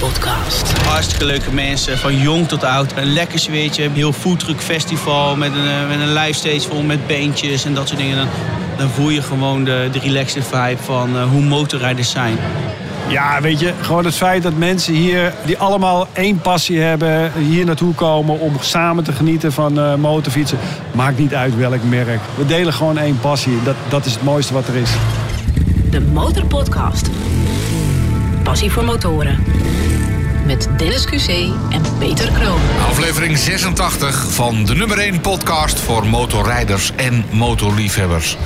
Motorpodcast. Hartstikke leuke mensen, van jong tot oud. Een lekker zweetje, heel foodtruck festival met een, eh, met een live stage vol met bandjes en dat soort dingen. Dan, dan voel je gewoon de, de relaxed vibe van eh, hoe motorrijders zijn. Ja, weet je, gewoon het feit dat mensen hier die allemaal één passie hebben, hier naartoe komen om samen te genieten van eh, motorfietsen. Maakt niet uit welk merk. We delen gewoon één passie. Dat, dat is het mooiste wat er is. De Motorpodcast. Passie voor motoren. Met Dennis QC en Peter Kroon. Aflevering 86 van de nummer 1 podcast voor motorrijders en motorliefhebbers.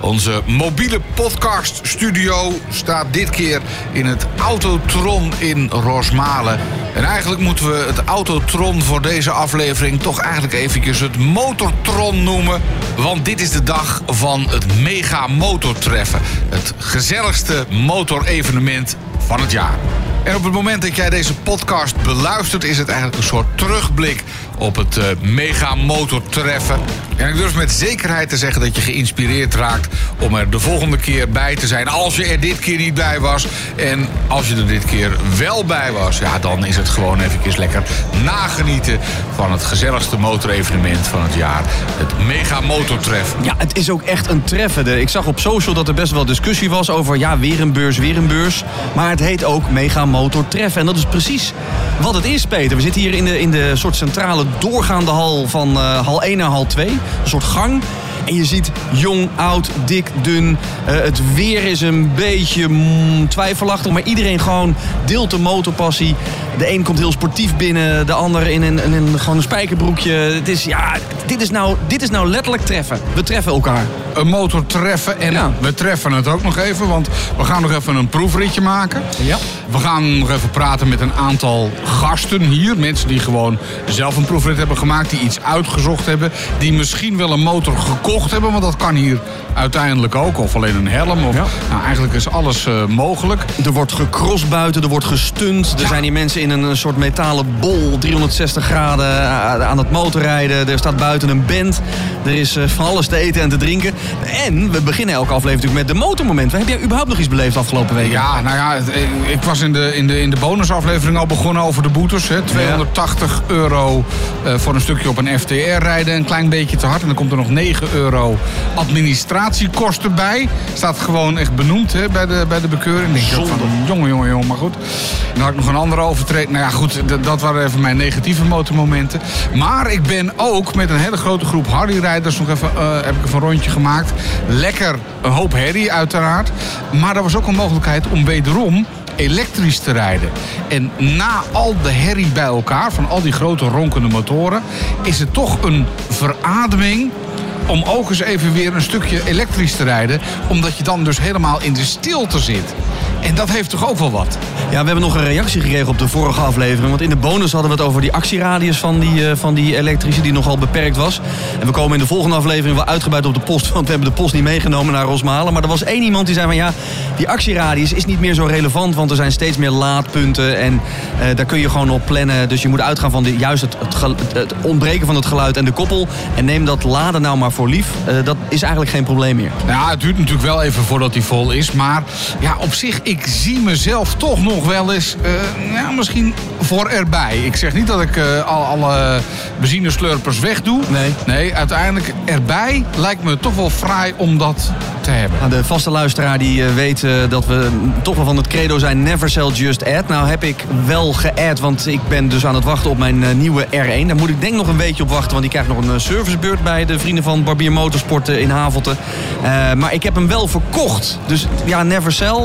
Onze mobiele podcaststudio staat dit keer in het Autotron in Rosmalen. En eigenlijk moeten we het Autotron voor deze aflevering toch eigenlijk eventjes het Motortron noemen. Want dit is de dag van het Mega Motortreffen. Het gezelligste motorevenement van het jaar. En op het moment dat jij deze podcast beluistert, is het eigenlijk een soort terugblik op het uh, mega motortreffen. En ik durf met zekerheid te zeggen dat je geïnspireerd raakt om er de volgende keer bij te zijn. Als je er dit keer niet bij was. En als je er dit keer wel bij was, ja, dan is het gewoon even lekker nagenieten van het gezelligste motorevenement van het jaar. Het mega motortreffen. Ja, het is ook echt een treffen. Ik zag op social dat er best wel discussie was over ja, weer een beurs, weer een beurs. Maar het heet ook mega motortreffen. En dat is precies wat het is, Peter. We zitten hier in de, in de soort centrale doorgaande hal van uh, hal 1 naar hal 2. Een soort gang. En je ziet jong, oud, dik, dun. Uh, het weer is een beetje mm, twijfelachtig. Maar iedereen gewoon deelt de motorpassie. De een komt heel sportief binnen. De ander in een, een, gewoon een spijkerbroekje. Het is, ja, dit, is nou, dit is nou letterlijk treffen. We treffen elkaar. Een motor treffen. En ja. we treffen het ook nog even. Want we gaan nog even een proefritje maken. Ja. We gaan nog even praten met een aantal gasten hier. Mensen die gewoon zelf een proefrit hebben gemaakt. Die iets uitgezocht hebben. Die misschien wel een motor gekocht hebben. Want dat kan hier uiteindelijk ook. Of alleen een helm. Of, Ja. nou, eigenlijk is alles eh, mogelijk. Er wordt gecrossed buiten, er wordt gestunt. Er zijn hier mensen in een soort metalen bol, 360 graden eh, aan het motorrijden. Er staat buiten een band. Er is eh, van alles te eten en te drinken. En we beginnen elke aflevering natuurlijk met de motormoment. Heb jij überhaupt nog iets beleefd afgelopen week? Ja, nou ja, ik- was in de, in de, in de bonusaflevering al begonnen over de boetes. Hè. 280 euro eh, voor een stukje op een FTR rijden. Een klein beetje te hard. En dan komt er nog 9 euro administratiekosten bij. Staat gewoon echt benoemd hè, bij, de, bij de bekeuring. Ik denk ook van, jongen, jongen, jongen, maar goed. En dan had ik nog een andere overtreding. Nou ja, goed, dat waren even mijn negatieve motormomenten. Maar ik ben ook met een hele grote groep Harley-rijders nog even, eh, heb ik even een rondje gemaakt. Lekker, een hoop herrie uiteraard. Maar er was ook een mogelijkheid om wederom elektrisch te rijden. En na al de herrie bij elkaar, van al die grote ronkende motoren... is het toch een verademing om ook eens even weer een stukje elektrisch te rijden. Omdat je dan dus helemaal in de stilte zit. En dat heeft toch ook wel wat? Ja, we hebben nog een reactie gekregen op de vorige aflevering. Want in de bonus hadden we het over die actieradius van die, eh, van die elektrische, die nogal beperkt was. En we komen in de volgende aflevering wel uitgebreid op de post. Want we hebben de post niet meegenomen naar Rosmalen. Maar er was één iemand die zei van ja, die actieradius is niet meer zo relevant. Want er zijn steeds meer laadpunten. En eh, daar kun je gewoon op plannen. Dus je moet uitgaan van de, juist het, het, ontbreken van het geluid en de koppel. En neem dat laden nou maar voor lief. Eh, dat is eigenlijk geen probleem meer. Ja, het duurt natuurlijk wel even voordat hij vol is. Maar ja, op zich, ik zie mezelf toch nog wel eens eh, ja, misschien voor erbij. Ik zeg niet dat ik eh, al, alle benzineslurpers wegdoe. Nee. Nee, uiteindelijk erbij lijkt me toch wel fraai om dat te hebben. Nou, de vaste luisteraar die eh, weet dat we toch wel van het credo zijn never sell just add. Nou heb ik wel geadd, want ik ben dus aan het wachten op mijn nieuwe R1. Daar moet ik denk nog een beetje op wachten, want die krijgt nog een servicebeurt bij de vrienden van Barbier Motorsport in Havelte. Eh, maar ik heb hem wel verkocht. Dus ja, never sell,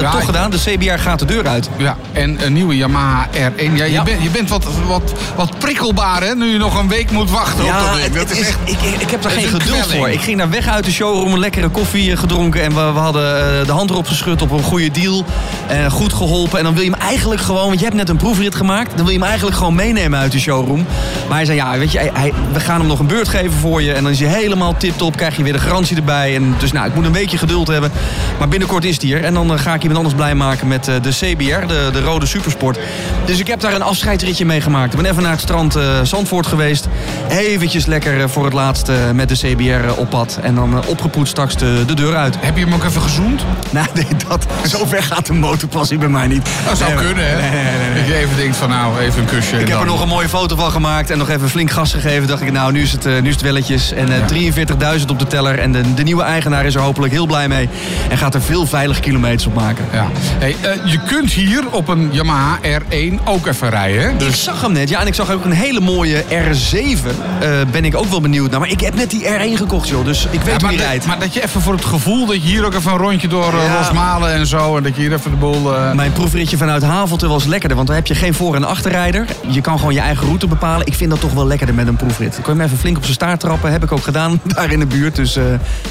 Ja, toch ik- gedaan. De CBR gaat de deur uit. Ja, en een nieuwe Yamaha R1. Ja, je. Bent, je bent wat, wat, wat prikkelbaar, hè? Nu je nog een week moet wachten op dat ding. het- Dat is echt... ik, ik, heb daar geen geduld kwelling. voor. Ik ging daar weg uit de showroom, een lekkere koffie eh, gedronken. En we, we hadden eh, de hand erop geschud op een goede deal. Eh, goed geholpen. En dan wil je hem eigenlijk gewoon, want je hebt net een proefrit gemaakt. Dan wil je hem eigenlijk gewoon meenemen uit de showroom. Maar hij zei, ja, weet je, hij, hij- we gaan hem nog een beurt geven voor je. En dan is hij helemaal tip-top. Krijg je weer de garantie erbij. En dus nou, ik moet een weekje geduld hebben. Maar binnenkort is hij er. En dan eh, ga ik iemand anders blij maken met eh, de CBR, de, de rode supersport. Dus ik heb daar een afscheidsritje mee gemaakt. Ik ben even naar het strand eh, Zandvoort geweest. Eventjes lekker eh, voor het laatst met de CBR op pad. En dan opgepoetst straks de de, de deur uit. Heb je hem ook even gezoend? Nou, nee, dat, zover gaat de motorpassie bij mij niet. Dat zou Nee, kunnen, hè? Nee, nee, nee, nee. Dat je even denkt van nou, even een kusje. Ik heb dan- er nog een mooie foto van gemaakt en nog even flink gas gegeven. Dacht ik, nou, nu is het, nu is het welletjes. En eh, 43.000 op de teller. En de, de nieuwe eigenaar is er hopelijk heel blij mee. En gaat er veel veilige kilometers op maken. Ja. Hey, eh, je kunt hier op een Yamaha R1 ook even rijden, hè? Ik Dus zag hem net, ja, en ik zag ook een hele mooie R7. eh, ben ik ook wel benieuwd naar. Maar ik heb net die R1 gekocht, joh. Dus ik weet Ja, hoe maar, die dat- rijdt. maar dat je even voor het gevoel dat je hier ook even een rondje door eh, Ja. Rosmalen en zo. En dat je hier even de boel. eh, Mijn proefritje vanuit Havelte was lekkerder, want dan heb je geen voor- en achterrijder. Je kan gewoon je eigen route bepalen. Ik vind dat toch wel lekkerder met een proefrit. Kan je hem even flink op zijn staart trappen. Heb ik ook gedaan daar in de buurt. Dus eh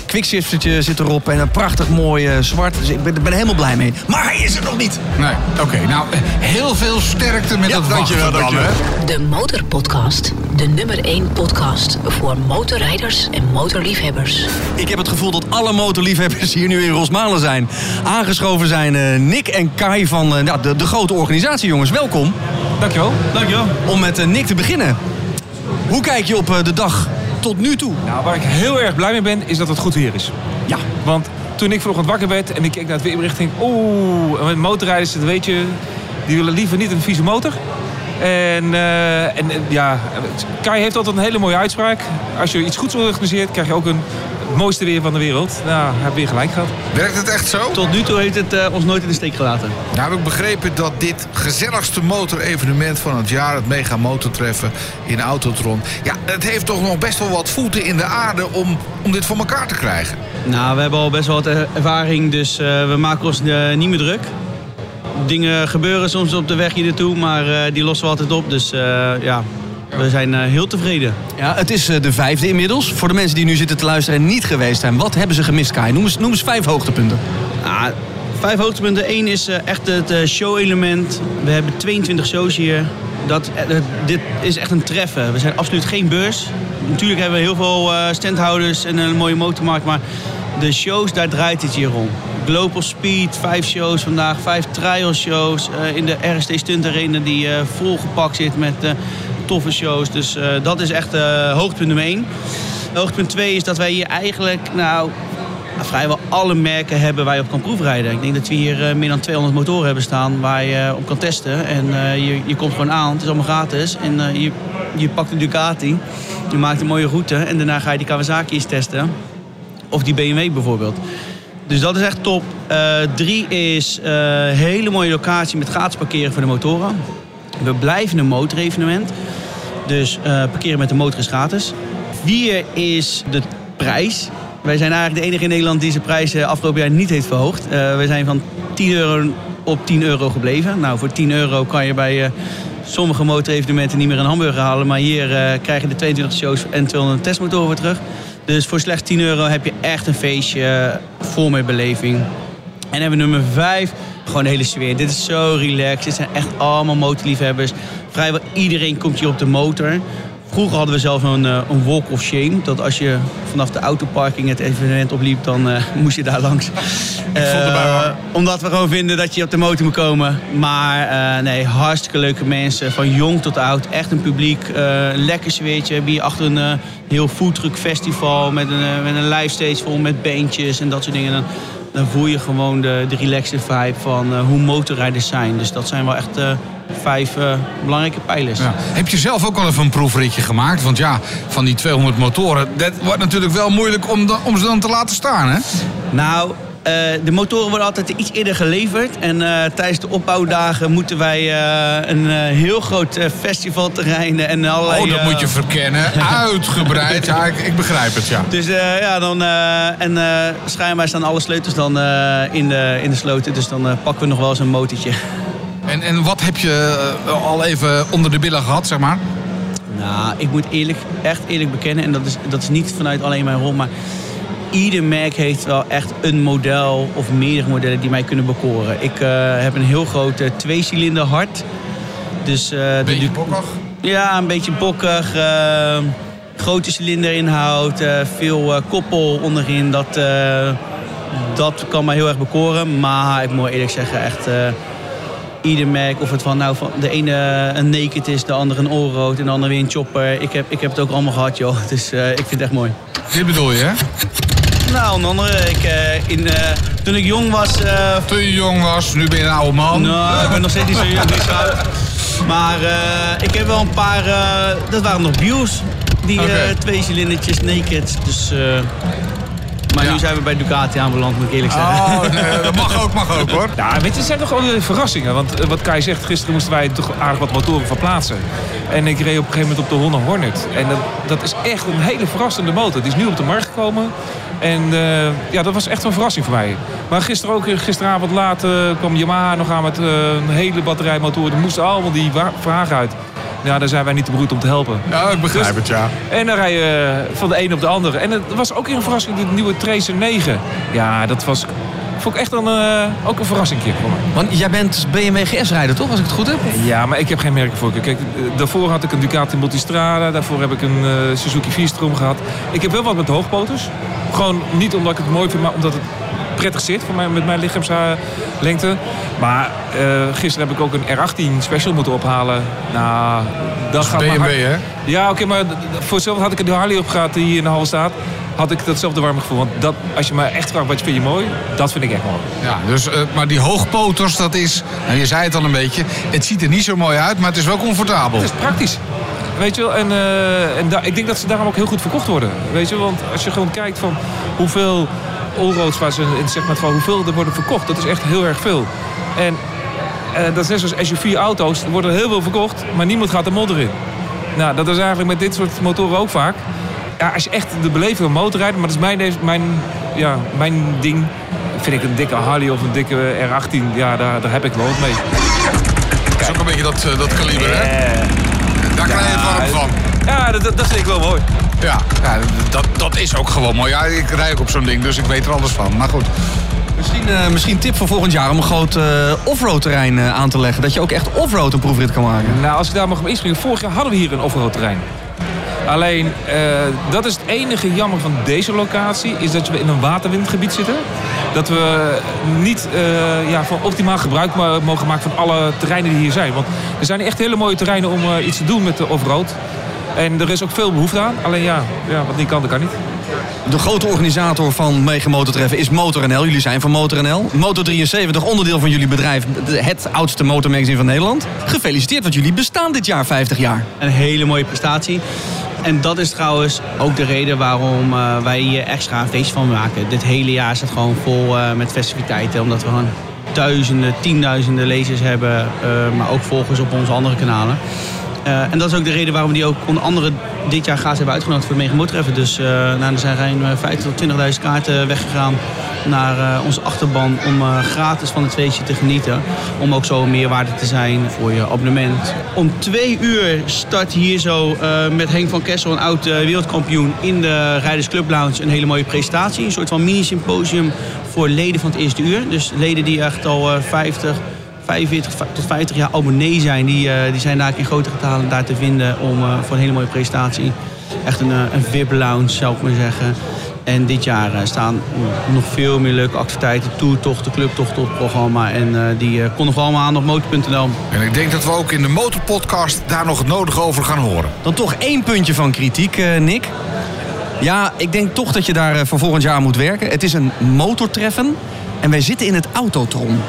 quickshiftertje zit erop en een prachtig mooi eh, zwart. Dus ik ben, ben helemaal blij mee. Maar hij is er nog niet. Nee, oké. Nou, heel veel sterkte met Ja, dat dankjewel, wachten dan, dankjewel. hè? De Motorpodcast. De nummer 1 podcast voor motorrijders en motorliefhebbers. Ik heb het gevoel dat alle motorliefhebbers hier nu in Rosmalen zijn. Aangeschoven zijn eh, Nick en Kai van eh, ja, de, de grote organisatie, jongens. Welkom. Dankjewel. Dankjewel. Om met eh, Nick te beginnen. Hoe kijk je op de dag tot nu toe? Nou, waar ik heel erg blij mee ben, is dat het goed weer is. Ja. Want toen ik vanochtend wakker werd en ik keek naar het weerbericht, denk oeh, en met motorrijders, dat weet je, die willen liever niet een vieze motor. En, eh, en ja, Kai heeft altijd een hele mooie uitspraak. Als je iets goeds organiseert, krijg je ook een, het mooiste weer van de wereld. Nou, heeft weer gelijk gehad. Werkt het echt zo? Tot nu toe heeft het eh, ons nooit in de steek gelaten. Nou heb ik begrepen dat dit gezelligste motorevenement van het jaar, het Mega Motortreffen in Autotron, ja, het heeft toch nog best wel wat voeten in de aarde om, om dit voor elkaar te krijgen. Nou, we hebben al best wel wat ervaring, dus eh, we maken ons niet meer druk. Dingen gebeuren soms op de weg hier naartoe, maar eh, die lossen we altijd op. Dus eh, ja, we zijn eh, heel tevreden. Ja, het is de vijfde inmiddels. Voor de mensen die nu zitten te luisteren en niet geweest zijn. Wat hebben ze gemist, Kai? Noem eens, noem eens vijf hoogtepunten. Nou, vijf hoogtepunten. Eén is echt het show-element. We hebben 22 shows hier. Dat, dit is echt een treffen. We zijn absoluut geen beurs. Natuurlijk hebben we heel veel standhouders en een mooie motormarkt. Maar de shows, daar draait het hier om. Global Speed, vijf shows vandaag. Vijf trial shows eh, in de RST Stunt Arena die eh, volgepakt zit met eh, toffe shows. Dus dat is echt hoogtepunt nummer één. Hoogtepunt 2 is dat wij hier eigenlijk nou, vrijwel alle merken hebben waar je op kan proefrijden. Ik denk dat we hier meer dan 200 motoren hebben staan waar je op kan testen. En je, je komt gewoon aan, het is allemaal gratis. En je, je pakt een Ducati, je maakt een mooie route en daarna ga je die Kawasaki's testen. Of die BMW bijvoorbeeld. Dus dat is echt top. Eh, drie is eh hele mooie locatie met gratis parkeren voor de motoren. We blijven een motorevenement. Dus eh, parkeren met de motor is gratis. Vier is de prijs. Wij zijn eigenlijk de enige in Nederland die zijn prijs afgelopen jaar niet heeft verhoogd. We zijn van 10 euro op 10 euro gebleven. Nou, voor 10 euro kan je bij sommige motorevenementen niet meer een hamburger halen. Maar hier krijg je de 22 shows en 200 testmotoren voor terug. Dus voor slechts 10 euro heb je echt een feestje vol met beleving. En hebben we nummer 5, gewoon de hele sfeer. Dit is zo relaxed. Dit zijn echt allemaal motorliefhebbers. Vrijwel iedereen komt hier op de motor. Vroeger hadden we zelf een, eh, een walk of shame. Dat als je vanaf de autoparking het evenement opliep, dan eh, moest je daar langs. Eh, omdat we gewoon vinden dat je op de motor moet komen. Maar nee, hartstikke leuke mensen. Van jong tot oud. Echt een publiek. een lekker sfeertje. We hebben hier achter een heel foodtruck festival. Met een, met een live stage vol met beentjes en dat soort dingen. Dan, dan voel je gewoon de, de relaxed vibe van hoe motorrijders zijn. Dus dat zijn wel echt vijf eh, belangrijke pijlers. Ja. Heb je zelf ook al even een proefritje gemaakt? Want ja, van die 200 motoren, dat wordt natuurlijk wel moeilijk om, om ze dan te laten staan, hè? Nou, eh, de motoren worden altijd iets eerder geleverd. En eh, tijdens de opbouwdagen moeten wij eh, een eh, heel groot festivalterrein en allerlei... Oh, dat moet je verkennen. Uitgebreid. Ja, ik, ik begrijp het, ja. Dus eh, ja, dan... eh, en eh, schijnbaar staan alle sleutels dan eh, in, de, in de sloten. Dus dan pakken we nog wel eens een motortje. En, en wat heb je eh, al even onder de billen gehad, zeg maar? Nou, ik moet eerlijk, echt eerlijk bekennen, en dat is, dat is niet vanuit alleen mijn rol, maar ieder merk heeft wel echt een model of meerdere modellen die mij kunnen bekoren. Ik eh, heb een heel groot eh, tweecilinder hart. Dus, de Beetje bokkig. Ja, een beetje bokkig. eh, grote cilinderinhoud, veel koppel onderin. Dat, dat kan mij heel erg bekoren. Maar ik moet eerlijk zeggen, echt... eh, ieder merk, of het van nou van de ene een naked is, de andere een allroad en de andere weer een chopper. Ik heb, ik heb het ook allemaal gehad, joh. Dus eh, ik vind het echt mooi. Dit bedoel je, hè? Nou, onder andere, ik, eh, in, eh, toen ik jong was... eh, Toen je jong was, nu ben je een oude man. nou, ik ben nog steeds niet zo jong, niet zo oud. Maar eh, ik heb wel een paar... eh, dat waren nog bios. Die eh, twee cilindertjes naked. Dus, eh, maar Ja. nu zijn we bij Ducati aanbeland, moet ik eerlijk zeggen. Oh, nee, dat mag ook, mag ook hoor. Ja, weet je, het zijn toch gewoon verrassingen. Want eh, wat Kai zegt, gisteren moesten wij toch aardig wat motoren verplaatsen. En ik reed op een gegeven moment op de Honda Hornet. En dat, dat is echt een hele verrassende motor. Die is nu op de markt gekomen. En eh, ja, dat was echt een verrassing voor mij. Maar gisteren ook, eh, gisteravond laat kwam Yamaha nog aan met een hele batterij motoren. Die moesten allemaal die wa- vragen uit. Ja, daar zijn wij niet te beroerd om te helpen. Ja, ik begrijp het, ja. En dan rij je eh, van de een op de andere. En het was ook weer een verrassing, de nieuwe Tracer 9. Ja, dat was, vond ik echt een, eh, ook een verrassing voor me. Want jij bent BMW GS-rijder, toch? Als ik het goed heb? Ja, maar ik heb geen merken voor. Kijk, eh, daarvoor had ik een Ducati Multistrada. Daarvoor heb ik een eh, Suzuki Vierstrom gehad. Ik heb wel wat met hoogpoters. Gewoon niet omdat ik het mooi vind, maar omdat het prettig zit voor mij, met mijn lichaamslengte. Maar eh, gisteren heb ik ook een R18 Special moeten ophalen. Nou, dat gaat maar BMW, hè? Ja, oké, maar voor hetzelfde had ik de Harley op gehad die hier in de hal staat. Had ik datzelfde warme gevoel. Want dat, als je me echt vraagt wat je vind je mooi, dat vind ik echt mooi. Ja, dus, eh, maar die hoogpoters, dat is, nou, je zei het al een beetje, het ziet er niet zo mooi uit, maar het is wel comfortabel. Het is praktisch. Weet je wel, en, eh, en ik denk dat ze daarom ook heel goed verkocht worden. Weet je wel, want als je gewoon kijkt van hoeveel allroads waar ze in zeg maar van hoeveel er worden verkocht, dat is echt heel erg veel. En eh, dat is net zoals SUV-auto's, er worden heel veel verkocht, maar niemand gaat de modder in. Nou, dat is eigenlijk met dit soort motoren ook vaak. Ja, als je echt de beleving van motorrijden, maar dat is mijn, mijn, ja, mijn ding. Vind ik een dikke Harley of een dikke R18, ja, daar, daar heb ik wel wat mee. Dat is ook een beetje dat, eh, dat kaliber, hè? Daar krijg je het warm van. Ja, dat, dat, dat vind ik wel mooi. Ja, ja dat, dat is ook gewoon mooi. Ja, ik rij ook op zo'n ding, dus ik weet er alles van. Maar goed, Misschien, eh, misschien tip voor volgend jaar om een groot eh, offroad terrein eh, aan te leggen. Dat je ook echt offroad een proefrit kan maken. Nou, als ik daar mag op inspringen. Vorig jaar hadden we hier een offroad terrein. Alleen, dat is het enige jammer van deze locatie... is dat we in een waterwindgebied zitten. Dat we niet ja, van optimaal gebruik mo- mogen maken van alle terreinen die hier zijn. Want er zijn echt hele mooie terreinen om iets te doen met de offroad. En er is ook veel behoefte aan. Alleen ja, ja wat niet kan, dat kan niet. De grote organisator van Mega Motortreffen is MotorNL. Jullie zijn van MotorNL. Motor73, onderdeel van jullie bedrijf. Het oudste motormagazine van Nederland. Gefeliciteerd, want jullie bestaan dit jaar 50 jaar. Een hele mooie prestatie. En dat is trouwens ook de reden waarom eh, wij hier extra een feest van maken. Dit hele jaar staat gewoon vol eh, met festiviteiten. Omdat we gewoon duizenden, tienduizenden lezers hebben. eh, maar ook volgers op onze andere kanalen. Eh, en dat is ook de reden waarom we die ook onder andere dit jaar gratis hebben uitgenodigd voor het Motortreffen. Dus eh er zijn ruim eh, 15.000 tot 20.000 kaarten weggegaan naar eh, onze achterban om eh, gratis van het feestje te genieten. Om ook zo meerwaarde te zijn voor je abonnement. Om twee uur start hier zo eh, met Henk van Kessel, een oud eh, wereldkampioen, in de Rijders Club Lounge een hele mooie presentatie. Een soort van mini-symposium voor leden van het eerste uur. Dus leden die echt al eh 50, 45 tot 50 jaar abonnee zijn, die, eh, die zijn daar in grote getalen daar te vinden om, eh, voor een hele mooie presentatie. Echt een, eh, een VIP-lounge, zou ik maar zeggen. En dit jaar staan nog veel meer leuke activiteiten, toertochten, clubtochten op het programma. En eh, die konden we allemaal aan op motor.nl. en ik denk dat we ook in de Motorpodcast daar nog het nodige over gaan horen. Dan toch één puntje van kritiek, eh, Nick. Ja, ik denk toch dat je daar voor volgend jaar moet werken. Het is een motortreffen en wij zitten in het Autotron.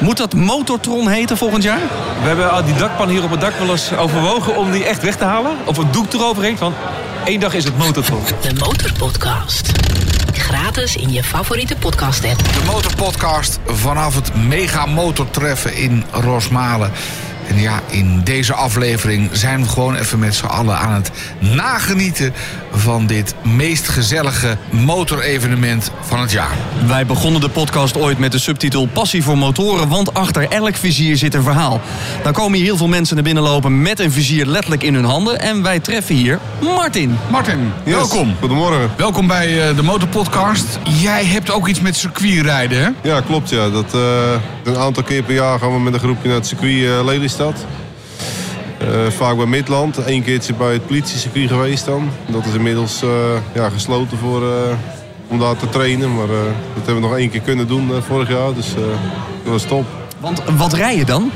Moet dat Motortron heten volgend jaar? We hebben al die dakpan hier op het dak wel eens overwogen om die echt weg te halen. Of een doek eroverheen. Van één dag is het motortron. De Motorpodcast. Gratis in je favoriete podcast app. De Motorpodcast vanaf het Mega Motortreffen in Rosmalen. En ja, in deze aflevering zijn we gewoon even met z'n allen aan het nagenieten van dit meest gezellige motorevenement van het jaar. Wij begonnen de podcast ooit met de subtitel Passie voor motoren, want achter elk vizier zit een verhaal. Dan komen hier heel veel mensen naar binnen lopen met een vizier letterlijk in hun handen. En wij treffen hier Martin. Martin, Yes, welkom. Goedemorgen. Welkom bij eh, de Motorpodcast. Jij hebt ook iets met circuitrijden, hè? Ja, klopt ja. Dat, eh, een aantal keer per jaar gaan we met een groepje naar het circuit eh, Lelystad. Eh, vaak bij Midland. Eén keertje bij het politiecircuit geweest dan. Dat is inmiddels eh, ja, gesloten voor, eh, om daar te trainen. Maar dat hebben we nog één keer kunnen doen vorig jaar. Dus dat was top. Want wat rij je dan?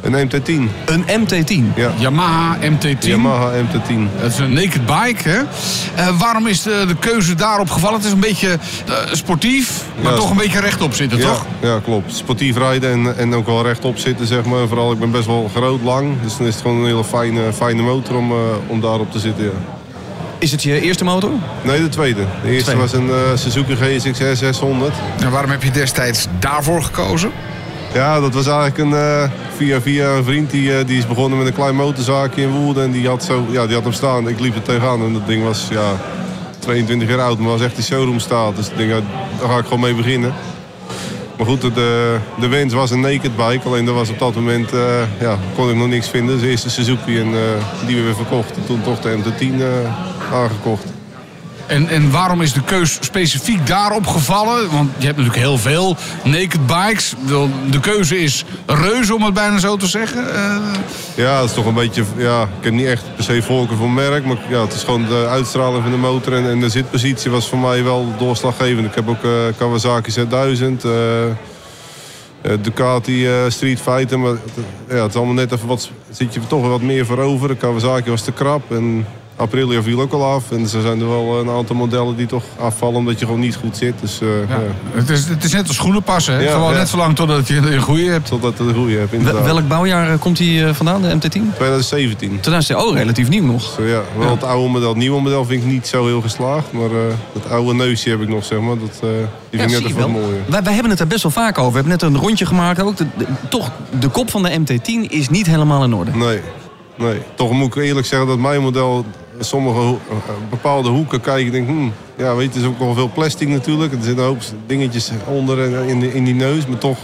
Een MT-10. Een MT-10. Ja. Yamaha MT-10. Yamaha MT-10. Dat is een naked bike, hè? Eh, waarom is de, de keuze daarop gevallen? Het is een beetje eh, sportief, maar Ja. toch een beetje rechtop zitten, Ja, toch? ja, klopt. Sportief rijden en, en ook wel rechtop zitten, zeg maar. Vooral, ik ben best wel groot, lang. Dus dan is het gewoon een hele fijne, fijne motor om, eh, om daarop te zitten, ja. Is het je eerste motor? Nee, de tweede. De eerste Tweede. was een Suzuki GSX-R 600. En waarom heb je destijds daarvoor gekozen? Ja, dat was eigenlijk een, eh, via, via een vriend. Die, eh, die is begonnen met een klein motorzaakje in Woerden. En die had, zo, ja, die had hem staan. Ik liep er tegenaan en dat ding was ja, 22 jaar oud. Maar was echt die showroom staat. Dus ik daar ga ik gewoon mee beginnen. Maar goed, de, de wens was een naked bike. Alleen dat was op dat moment, eh, ja, kon ik nog niks vinden. Dus de eerste Suzuki en, eh, die we weer verkochten. Toen toch de MT-10 eh, aangekocht. En, en waarom is de keus specifiek daarop gevallen? Want je hebt natuurlijk heel veel naked bikes. De keuze is reuze, om het bijna zo te zeggen. Eh, Ja, dat is toch een beetje. Ja, ik heb niet echt per se voorkeur voor merk. Maar ja, het is gewoon de uitstraling van de motor. En, de zitpositie was voor mij wel doorslaggevend. Ik heb ook eh, Kawasaki Z1000. eh, Ducati eh, Street Fighter. Maar ja, het is allemaal net even wat. Zit je toch wat meer voor over. De Kawasaki was te krap. En Aprilia viel ook al af. En er zijn er wel een aantal modellen die toch afvallen omdat je gewoon niet goed zit. Dus eh, ja. ja. Het, is, het is net als schoenen passen. Ja, Gewoon ja. net zo lang totdat je een goede hebt. Totdat het de goede hebt, Wel- inderdaad. welk bouwjaar eh, komt die eh, vandaan, de MT-10? 2017. 2000, oh, relatief nieuw nog. Zo, ja, wel het oude model. Het nieuwe model vind ik niet zo heel geslaagd. Maar eh het oude neusje heb ik nog, zeg maar. Dat, eh, die vind ik net even wat mooier. Wij, wij hebben het er best wel vaak over. We hebben net een rondje gemaakt ook. De- de- toch, de kop van de MT-10 is niet helemaal in orde. Nee, nee. Toch moet ik eerlijk zeggen dat mijn model... Sommige ho- eh, bepaalde hoeken kijk ik denk, hmm, ja, weet je, is ook nog veel plastic natuurlijk. Er zitten een hoop dingetjes onder en in, in die neus. Maar toch,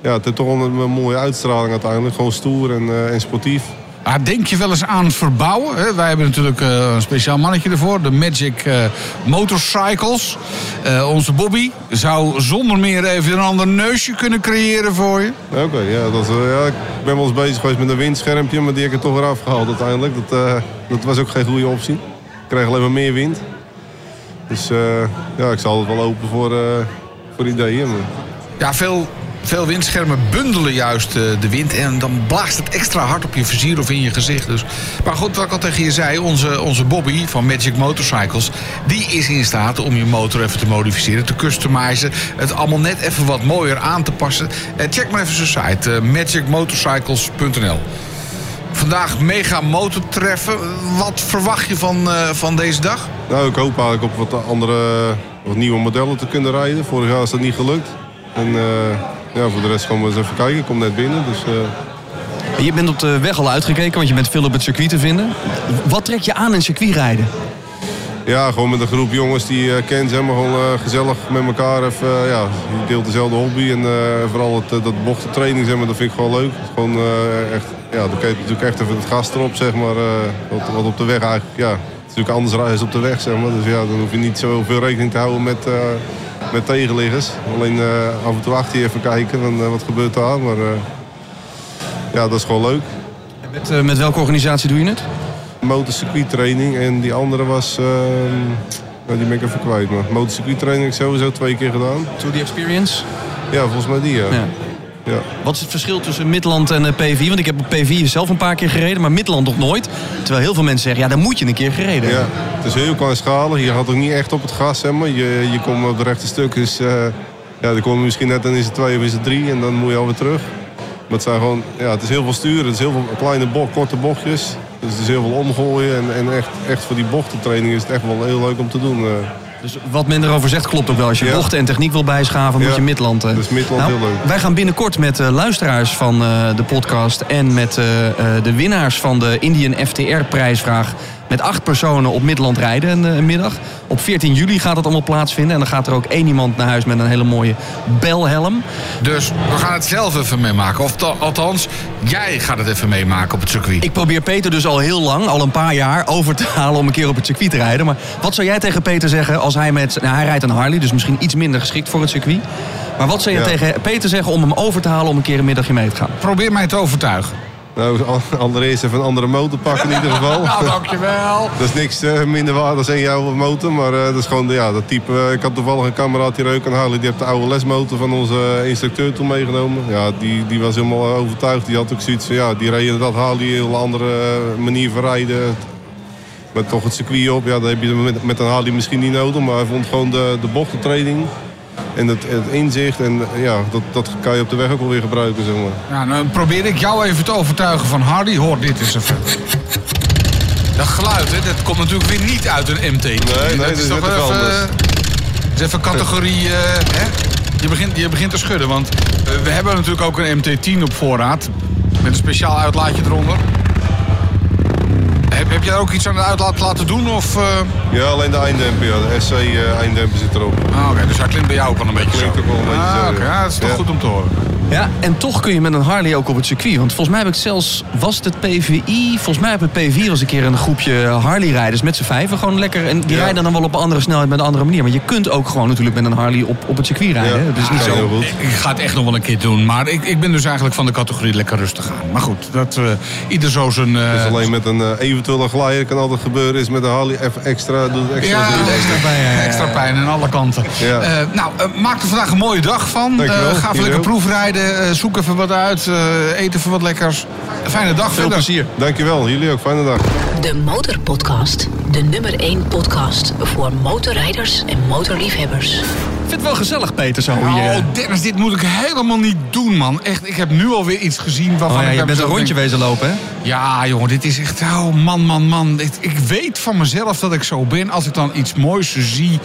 ja, het heeft toch wel een, een mooie uitstraling uiteindelijk. Gewoon stoer en, eh, en sportief. Ah, denk je wel eens aan verbouwen? Hè? Wij hebben natuurlijk eh, een speciaal mannetje ervoor. De Magic eh, Motorcycles. Eh, onze Bobby zou zonder meer even een ander neusje kunnen creëren voor je. Oké, ja, dat, ja, ik ben wel eens bezig geweest met een windschermpje, maar die heb ik er toch weer afgehaald uiteindelijk. Dat, dat was ook geen goede optie. Ik kreeg alleen maar meer wind. Dus ja, ik zal het wel open voor, voor ideeën. Maar... Ja, veel, veel windschermen bundelen juist eh, de wind. En dan blaast het extra hard op je vizier of in je gezicht. Dus. Maar goed, wat ik al tegen je zei. Onze, onze Bobby van Magic Motorcycles. Die is in staat om je motor even te modificeren, te customizen. Het allemaal net even wat mooier aan te passen. Eh, check maar even zijn site. eh, magicmotorcycles.nl Vandaag mega motortreffen. Wat verwacht je van, van deze dag? Nou, ik hoop eigenlijk op wat andere, wat nieuwe modellen te kunnen rijden. Vorig jaar is dat niet gelukt. En ja, voor de rest gaan we eens even kijken. Ik kom net binnen, dus... eh, Je bent op de weg al uitgekeken, want je bent veel op het circuit te vinden. Wat trek je aan in circuitrijden? Ja, gewoon met een groep jongens die je kent, zeg maar, gewoon eh, gezellig met elkaar. Even, eh, ja, je deelt dezelfde hobby en eh, vooral het, eh, dat bochtentraining, zeg maar, dat vind ik gewoon leuk. Gewoon eh, echt, ja, dan kijk je natuurlijk echt even het gas erop, zeg maar. eh, wat, wat op de weg eigenlijk, ja, het is natuurlijk anders rijden op de weg, zeg maar. Dus ja, dan hoef je niet zoveel rekening te houden met, eh, met tegenliggers. Alleen eh, af en toe achter je even kijken, van, eh, wat gebeurt daar. Maar eh, ja, dat is gewoon leuk. Met, eh, met welke organisatie doe je het? Motorcircuit training en die andere was, eh, nou, die ben ik even kwijt. Maar motorcircuit training heb ik sowieso twee keer gedaan. To the Experience? Ja, volgens mij die, ja. Ja. Ja. Wat is het verschil tussen Midland en eh, P4? Want ik heb op P4 zelf een paar keer gereden, maar Midland nog nooit. Terwijl heel veel mensen zeggen, ja, dan moet je een keer gereden Ja, het is heel kleinschalig. Je gaat ook niet echt op het gas, zeg maar. Je, je komt op de rechte stuk, dus eh, ja, dan kom je misschien net, dan is het twee of is het drie en dan moet je alweer terug. Maar het, zijn gewoon, ja, het is heel veel sturen, het is heel veel kleine bocht, korte bochtjes. Dus het is heel veel omgooien en, en echt, echt voor die bochtentraining is het echt wel heel leuk om te doen. eh. Dus wat men erover zegt klopt ook wel. Als je Ja. bochten en techniek wil bijschaven, moet je Midland. eh. Dus Midland Nou, heel leuk. Wij gaan binnenkort met eh, luisteraars van eh, de podcast en met eh, eh, de winnaars van de Indian FTR-prijsvraag met acht personen op Midland rijden een, eh, een middag. Op 14 juli gaat dat allemaal plaatsvinden. En dan gaat er ook één iemand naar huis met een hele mooie belhelm. Dus we gaan het zelf even meemaken. Of althans, jij gaat het even meemaken op het circuit. Ik probeer Peter dus al heel lang, al een paar jaar, over te halen om een keer op het circuit te rijden. Maar wat zou jij tegen Peter zeggen als hij met... Nou, hij rijdt een Harley, dus misschien iets minder geschikt voor het circuit. Maar wat zou je Ja. tegen Peter zeggen om hem over te halen om een keer een middagje mee te gaan? Probeer mij te overtuigen. Nou, al- allereerst even een andere motor pakken in ieder geval. Nou, dankjewel. Dat is niks eh, minder waard dan jouw motor, maar eh, dat is gewoon ja, dat type. eh, ik had toevallig een kameraad die reuk aan Harley, die heeft de oude lesmotor van onze instructeur toen meegenomen. Ja, die, die was helemaal overtuigd. Die had ook zoiets van, ja, die reed inderdaad Harley, een heel andere manier van rijden. Met toch het circuit op, ja, dat heb je met, met een Harley misschien niet nodig, maar hij vond gewoon de, de bochtentraining en het, het inzicht en ja, dat, dat kan je op de weg ook wel weer gebruiken, zeg maar. Ja, nou probeer ik jou even te overtuigen van Hardy. Hoor, dit is even... Dat geluid, hè, dat komt natuurlijk weer niet uit een MT. Nee, nee, dat is net wel even anders. Dat is even categorie... eh, hè? Je, begint, je begint te schudden, want eh, we hebben natuurlijk ook een MT-10 op voorraad. Met een speciaal uitlaatje eronder. Jij ook iets aan de uitlaat laten doen? Of, eh? Ja, alleen de eindemper, ja, de SC eh, eindemper zit erop. Ah, Oké, dus hij klinkt bij jou ook wel een beetje Klinkt zo. ook wel een beetje ah, zo, oké, ja. dat is toch goed om te horen. Ja, en toch kun je met een Harley ook op het circuit. Want volgens mij heb ik zelfs, was het het PVI? Volgens mij heb het P4 eens een keer een groepje Harley-rijders met z'n vijven. Gewoon lekker. En die Ja. rijden dan wel op een andere snelheid met een andere manier. Maar je kunt ook gewoon natuurlijk met een Harley op, op het circuit rijden. Ja. Het is niet Ja, zo. heel goed. Ik, ik ga het echt nog wel een keer doen. Maar ik, ik ben dus eigenlijk van de categorie lekker rustig aan. Maar goed, dat eh, ieder zo zijn... eh, Dus alleen met een eh, eventuele glijer kan altijd gebeuren. Is met een Harley even extra, doet extra ja, extra pijn, extra pijn aan alle kanten. Ja. Eh, nou, maak er vandaag een mooie dag van. Ga even lekker proefrijden. Eh, zoek even wat uit. eh, eet even wat lekkers. Fijne dag Veel verder. plezier. Dankjewel, jullie ook. Fijne dag. De Motorpodcast. De nummer 1 podcast voor motorrijders en motorliefhebbers. Ik vind het wel gezellig, Peter, zo Oh, hier. Dennis, dit moet ik helemaal niet doen, man. Echt, ik heb nu alweer iets gezien waarvan Oh ja, ik je bent een rondje denk- wezen lopen, hè? Ja, jongen, dit is echt... Oh, man, man, man. Ik, ik weet van mezelf dat ik zo ben. Als ik dan iets moois zie...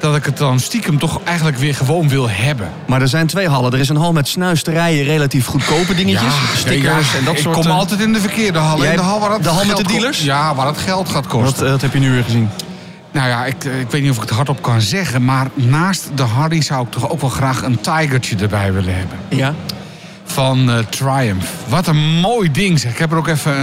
dat ik het dan stiekem toch eigenlijk weer gewoon wil hebben. Maar er zijn twee hallen. Er is een hal met snuisterijen, relatief goedkope dingetjes. stickers ja, en dat ik soort... kom eh, altijd in de verkeerde hal. Jij In de hal waar het de hal met de dealers? Ja, waar het geld gaat kosten. Wat, eh, wat heb je nu weer gezien? Nou ja, ik, eh, ik weet niet of ik het hardop kan zeggen... maar naast de Hardy zou ik toch ook wel graag een Tigertje erbij willen hebben. Ja. Van Triumph. Wat een mooi ding zeg. Ik heb er ook even,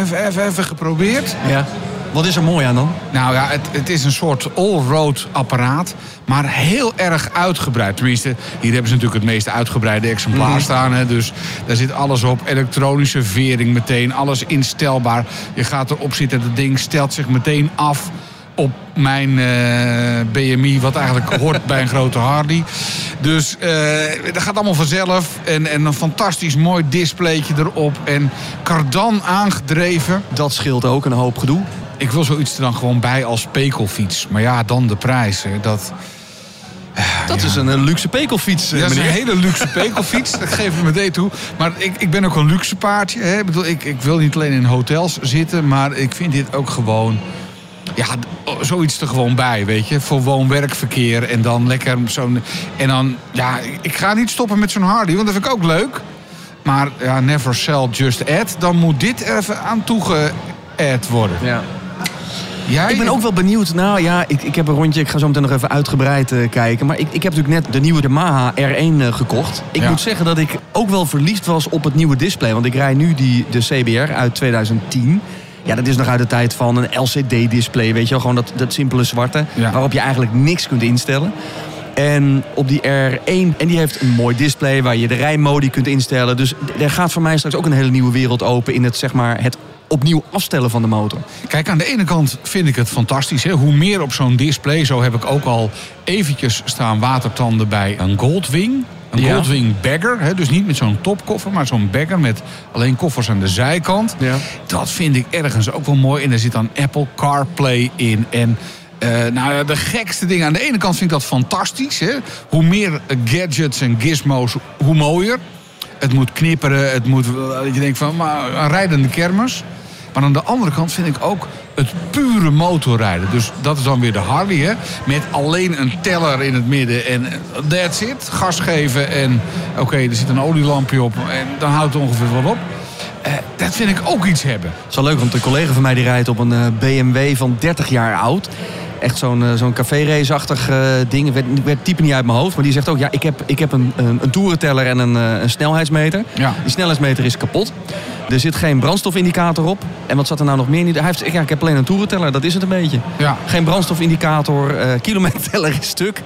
even, even, even geprobeerd. ja. Wat is er mooi aan dan? Nou ja, het, het is een soort all-road apparaat, maar heel erg uitgebreid. Tenminste, hier hebben ze natuurlijk het meest uitgebreide exemplaar staan. Hè, dus daar zit alles op. Elektronische vering meteen, alles instelbaar. Je gaat erop zitten, dat ding stelt zich meteen af op mijn eh, BMI, wat eigenlijk hoort bij een grote Harley. Dus eh, dat gaat allemaal vanzelf. En, en een fantastisch mooi displaytje erop. En kardan aangedreven. Dat scheelt ook een hoop gedoe. Ik wil zoiets er dan gewoon bij als pekelfiets. Maar ja, dan de prijs. hè, Dat, Dat is een eh, luxe pekelfiets, eh, dat is een meneer. hele luxe pekelfiets. dat geef ik meteen toe. Maar ik, ik ben ook een luxe paardje. Hè. Ik, bedoel, ik, ik wil niet alleen in hotels zitten. Maar ik vind dit ook gewoon... Ja, zoiets er gewoon bij, weet je. Voor woon-werkverkeer. En dan lekker zo'n... En dan, ja, ik ga niet stoppen met zo'n Harley. Want dat vind ik ook leuk. Maar ja, never sell, just add. Dan moet dit er even aan toegeadd worden. Ja. Jij? Ik ben ook wel benieuwd. Nou ja, ik, ik heb een rondje. Ik ga zo meteen nog even uitgebreid eh, kijken. Maar ik, ik heb natuurlijk net de nieuwe Yamaha R1 eh, gekocht. Ik Ja. moet zeggen dat ik ook wel verliefd was op het nieuwe display. Want ik rij nu die, de CBR uit 2010. Ja, dat is nog uit de tijd van een LCD-display. Weet je wel, gewoon dat, dat simpele zwarte. Ja. Waarop je eigenlijk niks kunt instellen. En op die R1, en die heeft een mooi display waar je de rijmodi kunt instellen. Dus er gaat voor mij straks ook een hele nieuwe wereld open in het, zeg maar, het opnieuw afstellen van de motor. Kijk, aan de ene kant vind ik het fantastisch. Hè? Hoe meer op zo'n display, zo heb ik ook al eventjes staan watertanden bij een Goldwing. Een Ja. Goldwing bagger, hè? dus niet met zo'n topkoffer, maar zo'n bagger met alleen koffers aan de zijkant. Ja. Dat vind ik ergens ook wel mooi. En er zit dan Apple CarPlay in. En eh, nou de gekste dingen. Aan de ene kant vind ik dat fantastisch. Hè? Hoe meer gadgets en gizmos, hoe mooier. Het moet knipperen, het moet, eh, je denkt van, maar een rijdende kermis. Maar aan de andere kant vind ik ook het pure motorrijden. Dus dat is dan weer de Harley, hè? Met alleen een teller in het midden en that's it. Gas geven en oké, er zit een olielampje op en dan houdt het ongeveer wat op. Eh, dat vind ik ook iets hebben. Het is wel leuk, want een collega van mij die rijdt op een eh, BMW van 30 jaar oud. Echt zo'n eh, zo'n café-race-achtig eh, ding. Weet het type niet uit mijn hoofd. Maar die zegt ook, ja, ik heb, ik heb een, een, een toerenteller en een, eh, een snelheidsmeter. Ja. Die snelheidsmeter is kapot. Er zit geen brandstofindicator op. En wat zat er nou nog meer in? Hij heeft, ja, ik heb alleen een toerenteller, dat is het een beetje. Ja. Geen brandstofindicator, kilometerteller is stuk.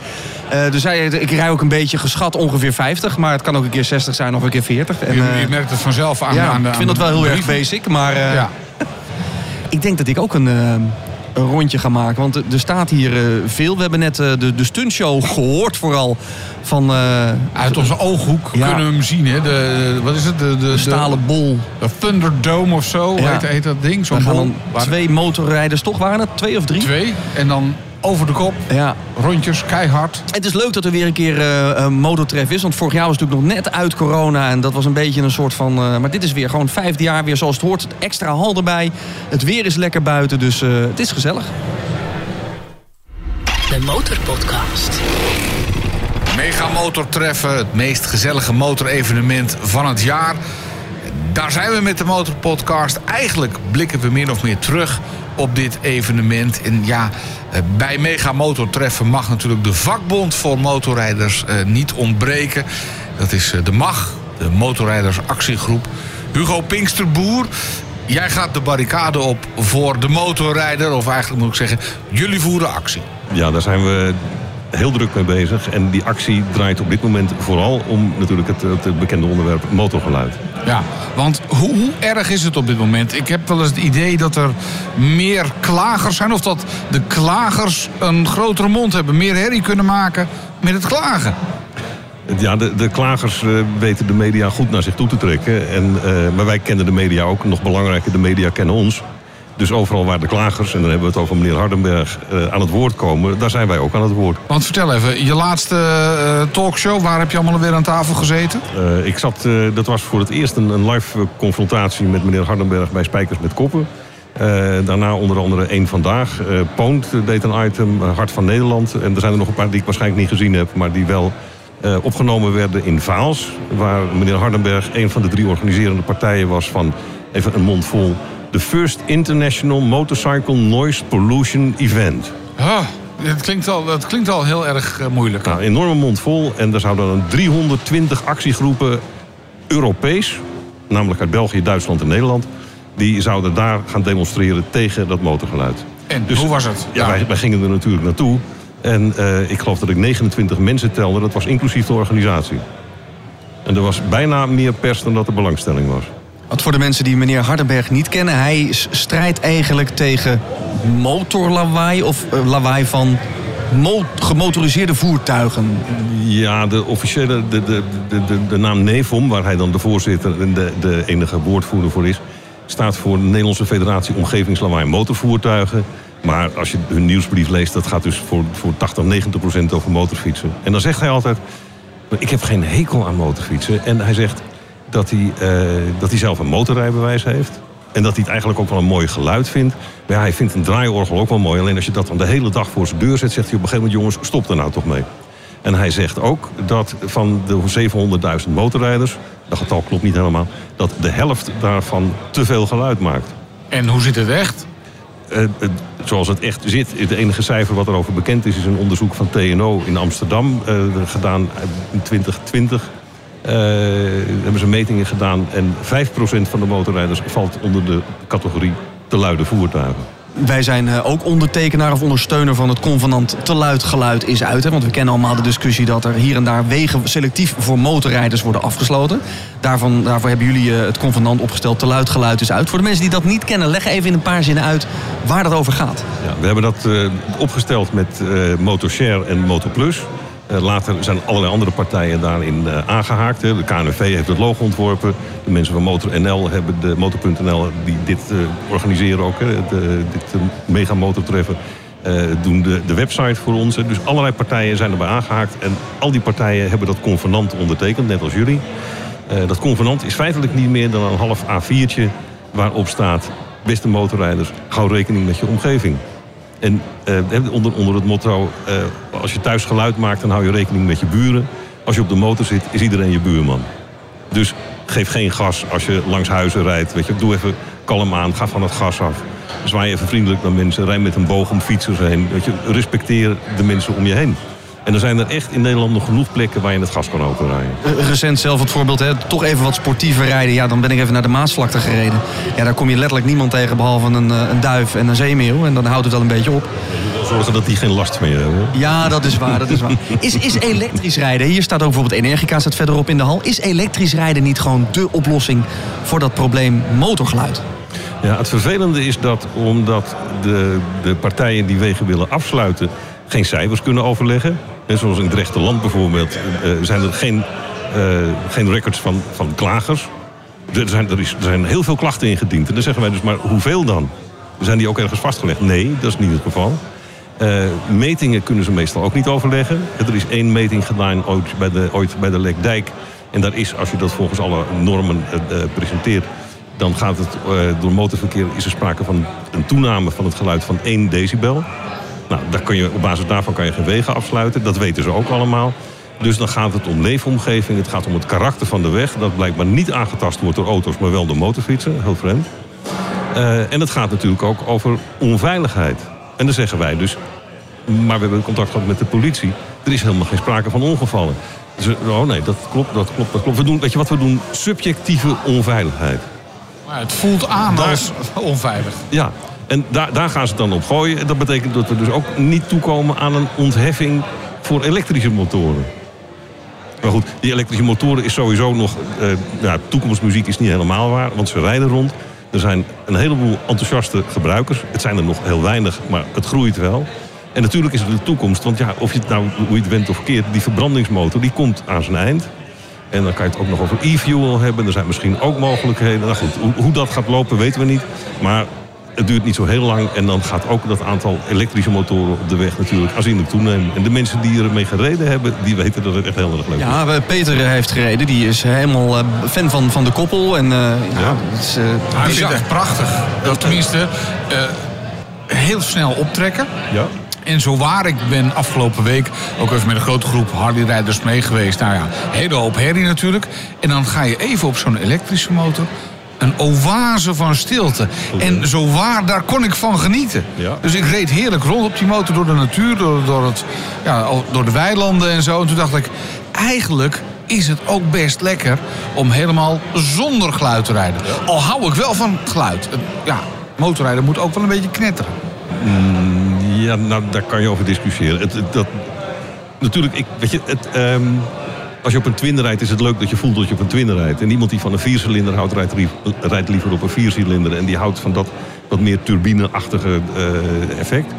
Dus hij, ik rij ook een beetje geschat ongeveer 50. Maar het kan ook een keer 60 zijn of een keer 40. En, Je, je merkt het vanzelf aan, ja, aan de ik vind dat wel heel erg basic. Maar Ja. ik denk dat ik ook een, een rondje ga maken. Want er staat hier eh, veel. We hebben net eh, de, de stuntshow gehoord vooral van eh, Uit onze ooghoek Ja. kunnen we hem zien. Hè? De, wat is het? De, de, de stalen bol. De Thunderdome of zo, Ja. heet, heet dat ding. Zo'n gaan bol. twee motorrijders, toch waren het? Twee of drie? Twee. En dan over de kop, Ja. rondjes, keihard. Het is leuk dat er weer een keer eh een motortref is. Want vorig jaar was het natuurlijk nog net uit corona. En dat was een beetje een soort van... eh, maar dit is weer gewoon vijfde jaar weer zoals het hoort. Extra hal erbij. Het weer is lekker buiten. Dus eh, het is gezellig. De Motorpodcast. Mega motortreffen, het meest gezellige motorevenement van het jaar. Daar zijn we met de Motorpodcast. Eigenlijk blikken we min of meer terug op dit evenement. En ja, eh, bij Mega Motortreffen mag natuurlijk de vakbond voor motorrijders eh, niet ontbreken. Dat is eh, de MAG, de Motorrijdersactiegroep. Hugo Pinksterboer, jij gaat de barricade op voor de motorrijder. Of eigenlijk moet ik zeggen, jullie voeren actie. Ja, daar zijn we heel druk mee bezig. En die actie draait op dit moment vooral om natuurlijk het, het bekende onderwerp motorgeluid. Ja, want hoe, hoe erg is het op dit moment? Ik heb wel eens het idee dat er meer klagers zijn... of dat de klagers een grotere mond hebben, meer herrie kunnen maken met het klagen. Ja, de, de klagers eh, weten de media goed naar zich toe te trekken. En, eh, maar wij kennen de media ook. Nog belangrijker, de media kennen ons. Dus overal waar de klagers, en dan hebben we het over meneer Hardenberg, eh, aan het woord komen... daar zijn wij ook aan het woord. Want vertel even, je laatste eh, talkshow, waar heb je allemaal weer aan tafel gezeten? Eh, ik zat, dat was voor het eerst een, een live confrontatie met meneer Hardenberg bij Spijkers met Koppen. Daarna onder andere één vandaag. Poont deed een item, Hart van Nederland. En er zijn er nog een paar die ik waarschijnlijk niet gezien heb, maar die wel opgenomen werden in Vaals. Waar meneer Hardenberg een van de drie organiserende partijen was van, even een mond vol, de First International Motorcycle Noise Pollution Event. Ah, het, klinkt al, het klinkt al heel erg eh, moeilijk. Nou, een enorme mond vol. En er zouden dan 320 actiegroepen Europees, namelijk uit België, Duitsland en Nederland, die zouden daar gaan demonstreren tegen dat motorgeluid. En Dus- hoe was het? Ja, Wij, wij gingen er natuurlijk naartoe. En eh, ik geloof dat ik 29 mensen telde. Dat was inclusief de organisatie. En er was bijna meer pers dan dat er belangstelling was. Wat voor de mensen die meneer Hardenberg niet kennen. Hij strijdt eigenlijk tegen motorlawaai of eh, lawaai van mo- gemotoriseerde voertuigen. Ja, de officiële, de, de, de, de, de naam NEVOM, waar hij dan de voorzitter en de, de enige woordvoerder voor is, staat voor de Nederlandse Federatie Omgevingslawaai Motorvoertuigen. Maar als je hun nieuwsbrief leest, dat gaat dus voor, voor 80, 90 procent over motorfietsen. En dan zegt hij altijd, ik heb geen hekel aan motorfietsen. En hij zegt dat hij, eh, dat hij zelf een motorrijbewijs heeft. En dat hij het eigenlijk ook wel een mooi geluid vindt. Maar ja, hij vindt een draaiorgel ook wel mooi. Alleen als je dat dan de hele dag voor zijn deur zet, zegt hij op een gegeven moment... jongens, stop er nou toch mee. En hij zegt ook dat van de 700.000 motorrijders... dat getal klopt niet helemaal... dat de helft daarvan te veel geluid maakt. En hoe zit het echt? Eh, eh, zoals het echt zit, het enige cijfer wat erover bekend is... is een onderzoek van TNO in Amsterdam, gedaan in 2020... Eh, hebben ze metingen gedaan en 5% van de motorrijders valt onder de categorie te luide voertuigen. Wij zijn eh, ook ondertekenaar of ondersteuner van het convenant te luid geluid is uit. Hè? Want we kennen allemaal de discussie dat er hier en daar wegen selectief voor motorrijders worden afgesloten. Daarvan, daarvoor hebben jullie eh, het convenant opgesteld te luid geluid is uit. Voor de mensen die dat niet kennen, leg even in een paar zinnen uit waar dat over gaat. Ja, we hebben dat opgesteld met eh Motorshare en Motorplus. Eh, later zijn allerlei andere partijen daarin eh, aangehaakt. Hè. De KNV heeft het logo ontworpen. De mensen van MotorNL hebben de Motor.nl die dit eh, organiseren ook. Hè, dit mega motortreffen. doen de, de website voor ons. Dus allerlei partijen zijn erbij aangehaakt. En al die partijen hebben dat convenant ondertekend, net als jullie. Dat convenant is feitelijk niet meer dan een half A4'tje waarop staat... beste motorrijders, hou rekening met je omgeving. En eh, onder, onder het motto, eh, als je thuis geluid maakt, dan hou je rekening met je buren. Als je op de motor zit, is iedereen je buurman. Dus geef geen gas als je langs huizen rijdt. Weet je, doe even kalm aan, ga van het gas af. Zwaai even vriendelijk naar mensen, rij met een boog om fietsers heen. Je, respecteer de mensen om je heen. En er zijn er echt in Nederland nog genoeg plekken waar je het gas kan openrijden. Eh, Recent zelf het voorbeeld, hè, toch even wat sportiever rijden. Ja, dan ben ik even naar de Maasvlakte gereden. Ja, daar kom je letterlijk niemand tegen behalve een, eh, een duif en een zeemeeuw. En dan houdt het wel een beetje op. Zorgen dat die geen last meer hebben. Ja, dat is waar, dat is waar. Is, is elektrisch rijden, hier staat ook bijvoorbeeld Energica staat verderop in de hal. Is elektrisch rijden niet gewoon de oplossing voor dat probleem motorgeluid? Ja, het vervelende is dat omdat de, de partijen die wegen willen afsluiten... geen cijfers kunnen overleggen. Zoals in het rechterland bijvoorbeeld eh, zijn er geen, eh, geen records van, van klagers. Er zijn, er, is, er zijn heel veel klachten ingediend. En dan zeggen wij dus, maar hoeveel dan? Zijn die ook ergens vastgelegd? Nee, dat is niet het geval. Eh, metingen kunnen ze meestal ook niet overleggen. Er is één meting gedaan ooit bij de, ooit bij de Lekdijk. En daar is, als je dat volgens alle normen presenteert... dan gaat het door motorverkeer is er sprake van een toename van het geluid van 1 decibel. Nou, daar kun je, op basis daarvan kan je geen wegen afsluiten. Dat weten ze ook allemaal. Dus dan gaat het om leefomgeving. Het gaat om het karakter van de weg. Dat blijkbaar niet aangetast wordt door auto's, maar wel door motorfietsen. Heel vreemd. Eh, en het gaat natuurlijk ook over onveiligheid. En dan zeggen wij dus, maar we hebben contact gehad met de politie. Er is helemaal geen sprake van ongevallen. Dus, oh nee, dat klopt, dat klopt, dat klopt. We doen, weet je wat we doen? Subjectieve onveiligheid. Maar het voelt aan als onveilig. Ja, en daar, daar gaan ze dan op gooien. En dat betekent dat we dus ook niet toekomen aan een ontheffing voor elektrische motoren. Maar goed, die elektrische motoren is sowieso nog... eh, ja, toekomstmuziek is niet helemaal waar, want ze rijden rond. Er zijn een heleboel enthousiaste gebruikers. Het zijn er nog heel weinig, maar het groeit wel. En natuurlijk is het de toekomst, want ja, of je het nou, hoe je het went of keert... die verbrandingsmotor, die komt aan zijn eind. En dan kan je het ook nog over e-fuel hebben. Er zijn misschien ook mogelijkheden. Nou goed, hoe, hoe dat gaat lopen weten we niet. Maar het duurt niet zo heel lang. En dan gaat ook dat aantal elektrische motoren op de weg natuurlijk aanzienlijk toenemen. En de mensen die ermee gereden hebben, die weten dat het echt heel erg leuk is. Ja, eh, Peter eh, heeft gereden. Die is helemaal eh, fan van, van de koppel. En eh, ja, Ja. het is, eh, Maar ik vind bizar. het echt prachtig. Dat tenminste eh, heel snel optrekken. Ja. En zo waar, ik ben afgelopen week ook even met een grote groep Harley-rijders mee geweest. Nou ja, hele hoop herrie natuurlijk. En dan ga je even op zo'n elektrische motor. Een oase van stilte. En zo waar, daar kon ik van genieten. Ja. Dus ik reed heerlijk rond op die motor door de natuur, door, door, het, ja, door de weilanden en zo. En toen dacht ik, eigenlijk is het ook best lekker om helemaal zonder geluid te rijden. Al hou ik wel van geluid. Ja, motorrijden moet ook wel een beetje knetteren. Ja, nou, daar kan je over discussiëren. Het, het- dat, natuurlijk, ik, weet je, het, ehm, als je op een twin rijdt, is het leuk dat je voelt dat je op een twin rijdt. En iemand die van een viercilinder houdt, rijdt, rijdt liever op een viercilinder. En die houdt van dat wat meer turbineachtige eh, effect.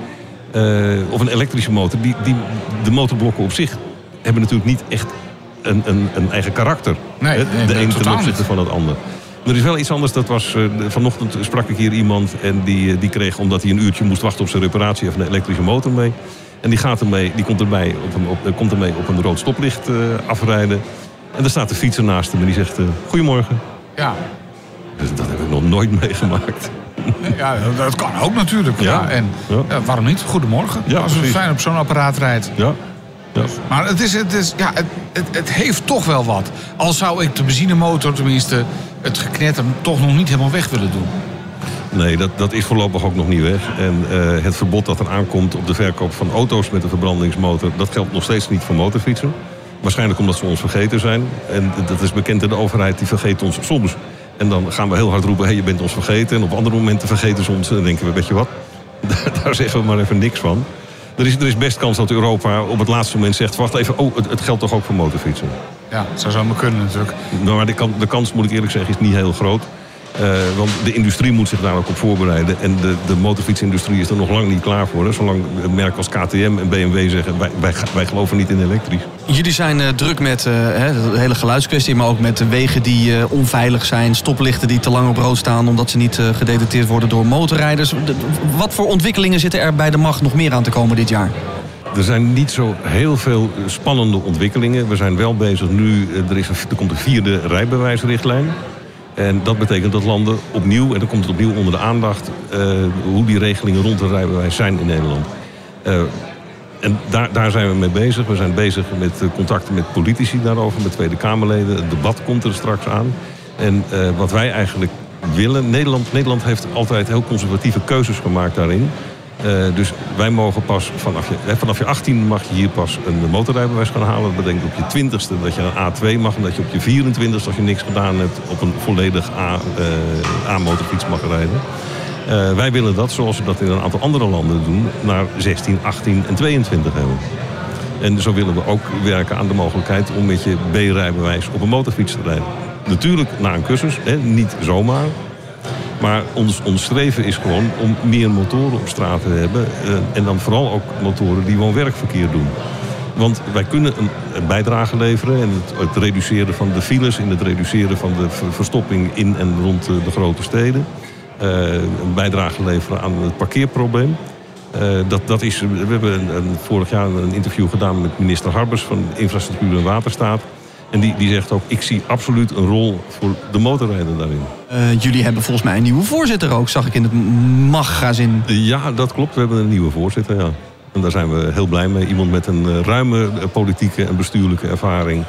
Eh, of een elektrische motor. Die, die, de motorblokken op zich hebben natuurlijk niet echt een, een, een eigen karakter. Nee, de een ten opzichte van het ander. Er is wel iets anders. Dat was, eh, vanochtend sprak ik hier iemand en die, die kreeg, omdat hij een uurtje moest wachten op zijn reparatie, even een elektrische motor mee. En die, gaat ermee, die komt, erbij op een, op, komt ermee op een rood stoplicht eh, afrijden. En er staat de fietser naast hem en die zegt: eh, Goedemorgen. Ja. Dus dat heb ik nog nooit meegemaakt. Ja, dat kan ook natuurlijk. Ja. Ja. En Ja. ja, waarom niet? Goedemorgen. Ja, Als je precies. fijn op zo'n apparaat rijdt. Ja. ja. Maar het, is, het, is, ja, het, het, het heeft toch wel wat. Al zou ik de benzinemotor, tenminste het geknetter, toch nog niet helemaal weg willen doen. Nee, dat, dat is voorlopig ook nog niet weg. En eh, het verbod dat er aankomt op de verkoop van auto's met een verbrandingsmotor... dat geldt nog steeds niet voor motorfietsen. Waarschijnlijk omdat ze ons vergeten zijn. En dat is bekend in de overheid, die vergeet ons soms. En dan gaan we heel hard roepen, hé, hey, je bent ons vergeten. En op andere momenten vergeten ze ons. En dan denken we, weet je wat, daar zeggen we maar even niks van. Er is, er is best kans dat Europa op het laatste moment zegt... wacht even, oh, het, het geldt toch ook voor motorfietsen. Ja, dat zou zomaar kunnen natuurlijk. Maar de, de kans, moet ik eerlijk zeggen, is niet heel groot. Eh, want de industrie moet zich daar ook op voorbereiden. En de, de motorfietsindustrie is er nog lang niet klaar voor. Hè. Zolang een merk als KTM en BMW zeggen... wij, wij, wij geloven niet in elektrisch. Jullie zijn eh, druk met eh, hè, de hele geluidskwestie, maar ook met de wegen die onveilig zijn, stoplichten die te lang op rood staan omdat ze niet gedetecteerd worden door motorrijders. De- wat voor ontwikkelingen zitten er bij de macht nog meer aan te komen dit jaar? Er zijn niet zo heel veel spannende ontwikkelingen. We zijn wel bezig nu, er, is er komt een vierde rijbewijsrichtlijn. En dat betekent dat landen opnieuw, en dan komt het opnieuw onder de aandacht... eh, hoe die regelingen rond het rijbewijs zijn in Nederland. Eh, en daar, daar zijn we mee bezig. We zijn bezig met eh, contacten met politici daarover, met Tweede Kamerleden. Het debat komt er straks aan. En wat wij eigenlijk willen... Nederland, Nederland heeft altijd heel conservatieve keuzes gemaakt daarin. Eh, dus wij mogen pas vanaf je, vanaf je 18 mag je hier pas een motorrijbewijs gaan halen. Dat betekent op je 20ste dat je een A2 mag. En dat je op je 24ste, als je niks gedaan hebt, op een volledig A, eh, A-motorfiets mag rijden. Eh, wij willen dat, zoals we dat in een aantal andere landen doen, naar 16, 18 en 22 hebben. En zo willen we ook werken aan de mogelijkheid om met je B-rijbewijs op een motorfiets te rijden. Natuurlijk na een cursus, hè, niet zomaar. Maar ons, ons streven is gewoon om meer motoren op straat te hebben. eh, en dan vooral ook motoren die woon-werkverkeer doen. Want wij kunnen een, bijdrage leveren in het, reduceren van de files, in het reduceren van de ver- verstopping in en rond de grote steden. Eh, een bijdrage leveren aan het parkeerprobleem. Eh, dat, dat is, we hebben een- vorig jaar een interview gedaan met minister Harbers van Infrastructuur en Waterstaat. En die, die zegt ook, ik zie absoluut een rol voor de motorrijder daarin. Eh, jullie hebben volgens mij een nieuwe voorzitter ook, zag ik in het magazin. Ja, dat klopt. We hebben een nieuwe voorzitter, ja. En daar zijn we heel blij mee. Iemand met een eh, ruime eh, politieke en bestuurlijke ervaring.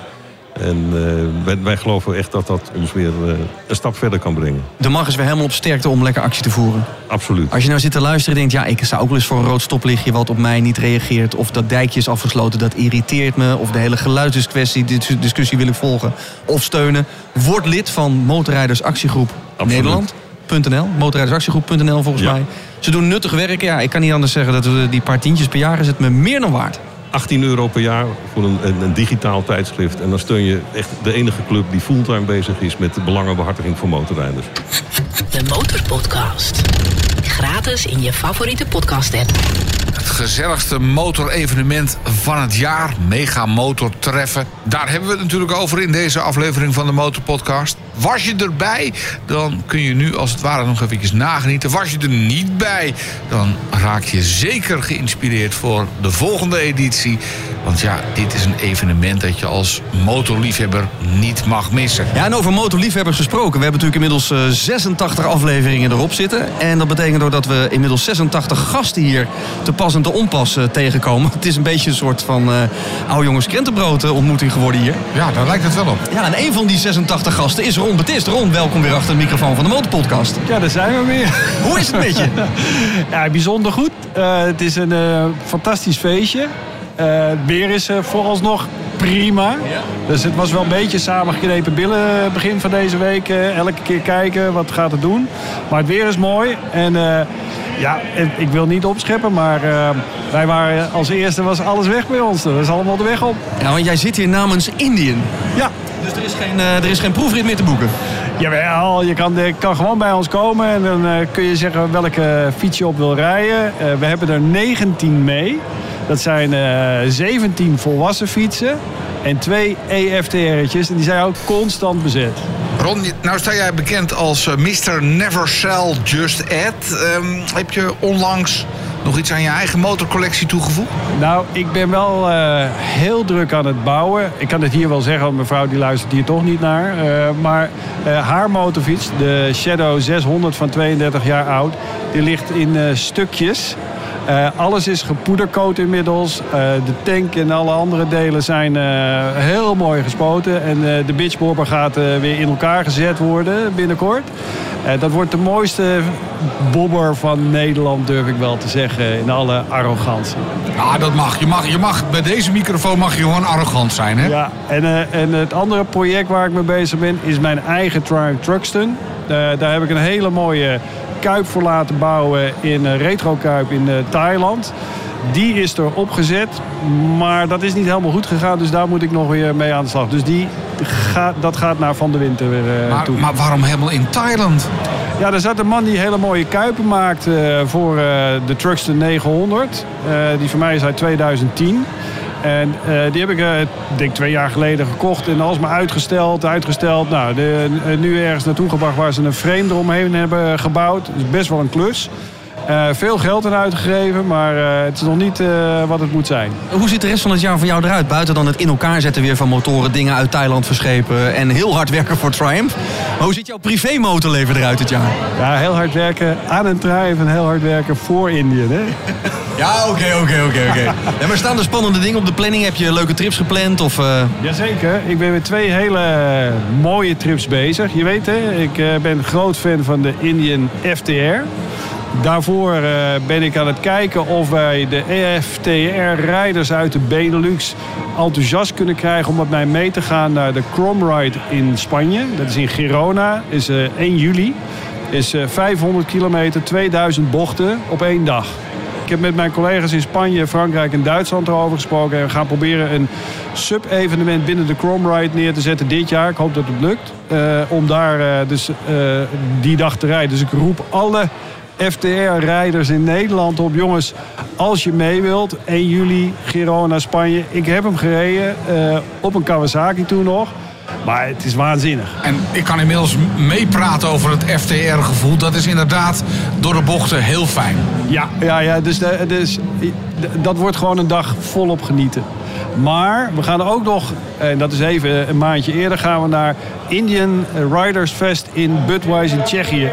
En eh, wij, wij geloven echt dat dat ons weer eh, een stap verder kan brengen. De mag is weer helemaal op sterkte om lekker actie te voeren. Absoluut. Als je nou zit te luisteren en denkt, ja, ik sta ook wel eens voor een rood stoplichtje wat op mij niet reageert. Of dat dijkje is afgesloten, dat irriteert me. Of de hele geluidsdiscussie dis- discussie wil ik volgen. Of steunen. Word lid van Motorrijdersactiegroep. Nederland.nl. Motorrijdersactiegroep.nl volgens Ja. mij. Ze doen nuttig werk. Ja, ik kan niet anders zeggen dat we die paar tientjes per jaar is het me meer dan waard. 18 euro per jaar voor een, een, digitaal tijdschrift. En dan steun je echt de enige club die fulltime bezig is met de belangenbehartiging voor motorrijders. De Motorpodcast. Gratis in je favoriete podcast app. Het gezelligste motorevenement van het jaar, Mega Motor Treffen. Daar hebben we het natuurlijk over in deze aflevering van de Motorpodcast. Was je erbij, dan kun je nu als het ware nog eventjes nagenieten. Was je er niet bij, dan raak je zeker geïnspireerd voor de volgende editie. Want ja, dit is een evenement dat je als motorliefhebber niet mag missen. Ja, en over motorliefhebbers gesproken. We hebben natuurlijk inmiddels eh, 86 afleveringen erop zitten. En dat betekent ook dat we inmiddels 86 gasten hier te pas en te onpas eh, tegenkomen. Het is een beetje een soort van eh oude jongens krentenbrood eh, ontmoeting geworden hier. Ja, daar lijkt het wel op. Ja, en een van die 86 gasten is Ron Betist. Ron, welkom weer achter de microfoon van de Motorpodcast. Ja, daar zijn we weer. Hoe is het met je? Ja, bijzonder goed. Eh, het is een eh, fantastisch feestje. Eh, het weer is eh, vooralsnog prima. Dus het was wel een beetje samengeknepen billen eh, begin van deze week. eh, elke keer kijken, wat gaat het doen. Maar het weer is mooi. En eh, ja, en ik wil niet opscheppen, maar eh, wij waren als eerste was alles weg bij ons. Dat was allemaal de weg op. Ja, want jij zit hier namens Indian. Ja, Dus er is geen, eh, er is geen proefrit meer te boeken. Jawel, je kan, kan gewoon bij ons komen en dan eh, kun je zeggen welke fiets je op wil rijden. Eh, we hebben er 19 mee. Dat zijn eh 17 volwassen fietsen en twee EFTR'tjes. En die zijn ook constant bezet. Ron, nou sta jij bekend als eh, Mr. Never Sell Just Add. Ehm, heb je onlangs nog iets aan je eigen motorcollectie toegevoegd? Nou, ik ben wel eh, heel druk aan het bouwen. Ik kan het hier wel zeggen, want mijn vrouw die luistert hier toch niet naar. Eh, maar eh, haar motorfiets, de Shadow 600 van 32 jaar oud, die ligt in eh, stukjes. Eh, alles is gepoedercoat inmiddels. Eh, de tank en alle andere delen zijn eh, heel mooi gespoten. En de bitchbobber gaat weer in elkaar gezet worden binnenkort. Dat wordt de mooiste bobber van Nederland, durf ik wel te zeggen, in alle arrogantie. Ah, dat mag. Je mag, je mag. Bij deze microfoon mag je gewoon arrogant zijn, hè? Ja, en, en het andere project waar ik mee bezig ben is mijn eigen Triumph Truxton. Daar heb ik een hele mooie kuip voor laten bouwen in eh, Retro Kuip in eh, Thailand. Die is er opgezet, maar dat is niet helemaal goed gegaan. Dus daar moet ik nog weer mee aan de slag. Dus die gaat, dat gaat naar Van de Winter weer eh, Maar, toe. maar waarom helemaal in Thailand? Ja, er zat een man die hele mooie kuipen maakt eh, voor eh, de Truxton 900. Eh, die van mij is uit 2010. En eh, die heb ik, ik denk twee jaar geleden gekocht en alsmaar uitgesteld, uitgesteld. Nou, de, eh, nu ergens naartoe gebracht waar ze een frame eromheen hebben gebouwd. Dus best wel een klus. Veel geld in uitgegeven, maar het is nog niet wat het moet zijn. Hoe ziet de rest van het jaar voor jou eruit? Buiten dan het in elkaar zetten weer van motoren, dingen uit Thailand verschepen en heel hard werken voor Triumph. Maar hoe ziet jouw privé-motorleven eruit dit jaar? Ja, heel hard werken aan een Triumph en heel hard werken voor Indië. Hè? Ja, oké, oké, oké, oké. En maar staan er spannende dingen op de planning? Heb je leuke trips gepland? Of, eh, Jazeker, ik ben met twee hele mooie trips bezig. Je weet hè, ik eh, ben groot fan van de Indian FTR. Daarvoor eh, ben ik aan het kijken of wij de EFTR-rijders uit de Benelux enthousiast kunnen krijgen om met mij mee te gaan naar de Chrome Ride in Spanje. Dat is in Girona, is eh, 1 juli. Is eh, 500 kilometer, 2000 bochten op één dag. Ik heb met mijn collega's in Spanje, Frankrijk en Duitsland erover gesproken. En we gaan proberen een sub-evenement binnen de Chrome Ride neer te zetten dit jaar. Ik hoop dat het lukt. eh, om daar eh, dus eh, die dag te rijden. Dus ik roep alle FTR-rijders in Nederland op. Jongens, als je mee wilt, 1 juli, Girona, Spanje. Ik heb hem gereden op een Kawasaki toen nog. Maar het is waanzinnig. En ik kan inmiddels meepraten over het FTR-gevoel. Dat is inderdaad door de bochten heel fijn. Ja, ja, ja dus, de, dus dat wordt gewoon een dag volop genieten. Maar we gaan ook nog, en dat is even een maandje eerder, gaan we naar Indian Riders Fest in Budweis in Tsjechië.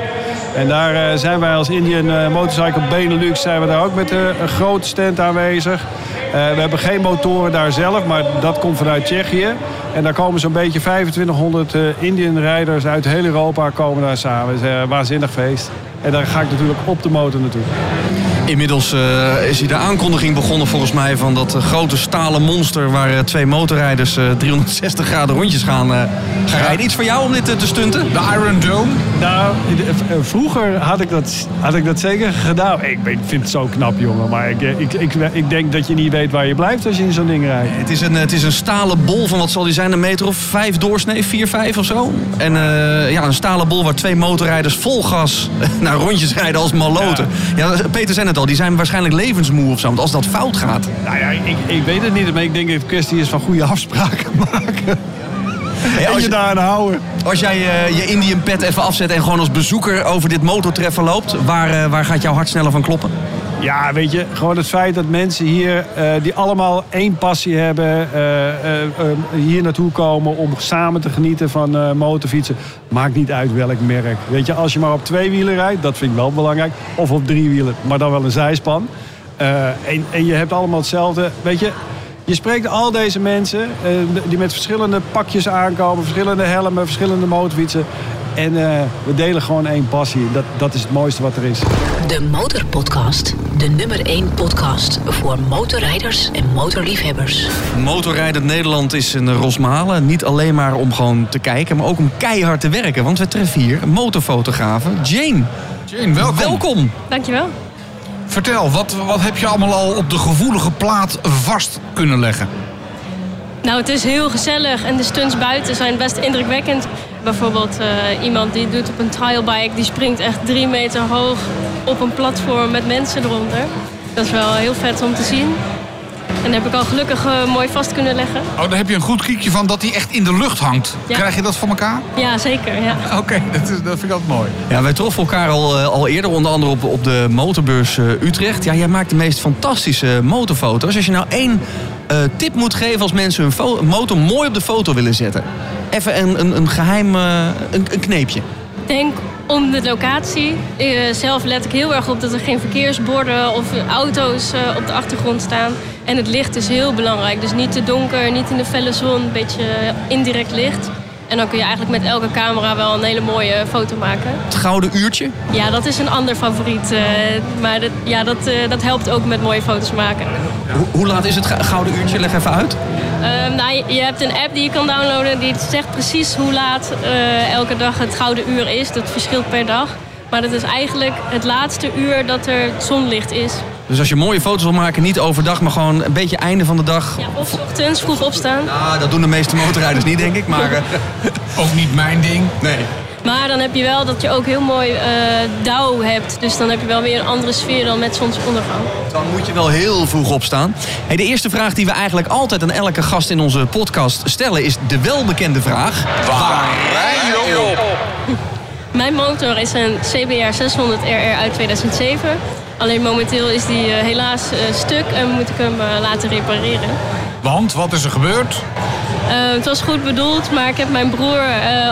En daar eh, zijn wij als Indian eh, Motorcycle Benelux zijn we daar ook met eh, een grote stand aanwezig. We hebben geen motoren daar zelf, maar dat komt vanuit Tsjechië. En daar komen zo'n beetje 2500 eh, Indian rijders uit heel Europa komen daar samen. Het is een waanzinnig feest. En daar ga ik natuurlijk op de motor naartoe. Inmiddels eh, is hier de aankondiging begonnen volgens mij van dat eh, grote stalen monster waar eh, twee motorrijders eh, 360 graden rondjes gaan, eh, gaan rijden. Iets voor jou om dit te stunten? De Iron Dome. Nou, vroeger had ik dat, had ik dat zeker gedaan. Ik ben- vind het zo knap, jongen. Maar ik, ik, ik, ik denk dat je niet weet waar je blijft als je in zo'n ding rijdt. Het is, een, het is een stalen bol van wat zal die zijn, een meter of vijf doorsnee, vier, vijf of zo. En eh, ja, een stalen bol waar twee motorrijders vol gas naar rondjes rijden als maloten. Ja. Peter zei het al, die zijn waarschijnlijk levensmoe of zo. Want als dat fout gaat, Nou ja, ik, ik weet het niet. Maar ik denk dat het kwestie is van goede afspraken maken. en als je je- daaraan houden. als jij eh, je Indian pet even afzet en gewoon als bezoeker over dit motortreffen loopt, waar, eh, waar gaat jouw hart sneller van kloppen? Ja, weet je, gewoon het feit dat mensen hier, eh, die allemaal één passie hebben, eh, eh, hier naartoe komen om samen te genieten van motorfietsen. Maakt niet uit welk merk. Weet je, als je maar op twee wielen rijdt, dat vind ik wel belangrijk. Of op drie wielen, maar dan wel een zijspan. En, en je hebt allemaal hetzelfde. Weet je, je spreekt al deze mensen die met verschillende pakjes aankomen, verschillende helmen, verschillende motorfietsen. En eh, we delen gewoon één passie. Dat, dat is het mooiste wat er is. De Motorpodcast. De nummer 1 podcast voor motorrijders en motorliefhebbers. Motorrijdend Nederland is een Rosmalen. Niet alleen maar om gewoon te kijken, maar ook om keihard te werken. Want we treffen hier een motorfotografe, Jane. Jane, welkom. Welkom. Dankjewel. Vertel, wat, wat heb je allemaal al op de gevoelige plaat vast kunnen leggen? Nou, het is heel gezellig en de stunts buiten zijn best indrukwekkend. Bijvoorbeeld eh, iemand die doet op een trialbike, die springt echt drie meter hoog op een platform met mensen eronder. Dat is wel heel vet om te zien. En dat heb ik al gelukkig eh, mooi vast kunnen leggen. Oh, daar heb je een goed kiekje van dat hij echt in de lucht hangt. Ja. Krijg je dat van elkaar? Ja, zeker. Ja. Oké, dat, is- dat vind ik altijd mooi. Ja, wij troffen elkaar al, eh, al eerder, onder andere op, op de motorbeurs eh, Utrecht. Ja, jij maakt de meest fantastische motorfoto's. Als je nou één eh, tip moet geven als mensen hun motor mooi op de foto willen zetten. Even een, een, een geheim eh, een, een kneepje. Denk om de locatie. Eh, zelf let ik heel erg op dat er geen verkeersborden of auto's eh, op de achtergrond staan. En het licht is heel belangrijk. Dus niet te donker, niet in de felle zon, een beetje indirect licht. En dan kun je eigenlijk met elke camera wel een hele mooie foto maken. Het gouden uurtje. Ja, dat is een ander favoriet. eh, maar dat, ja, dat, eh, dat helpt ook met mooie foto's maken. Hoe, hoe laat is het gouden uurtje? Leg even uit. Ehm, nou, je, je hebt een app die je kan downloaden die zegt precies hoe laat eh, elke dag het gouden uur is. Dat verschilt per dag. Maar dat is eigenlijk het laatste uur dat er zonlicht is. Dus als je mooie foto's wil maken, niet overdag, maar gewoon een beetje einde van de dag. Ja, of 's ochtends vroeg opstaan. Ah, dat doen de meeste motorrijders niet, denk ik. Maar eh, Ook niet mijn ding. nee. Maar dan heb je wel dat je ook heel mooi eh dauw hebt. Dus dan heb je wel weer een andere sfeer dan met zonsondergang. Dan moet je wel heel vroeg opstaan. Hey, de eerste vraag die we eigenlijk altijd aan elke gast in onze podcast stellen is de welbekende vraag. Waar rij je op? Mijn motor is een CBR 600 RR uit 2007. Alleen momenteel is die eh, helaas eh, stuk en moet ik hem eh, laten repareren. Want, wat is er gebeurd? Het was goed bedoeld, maar ik heb mijn broer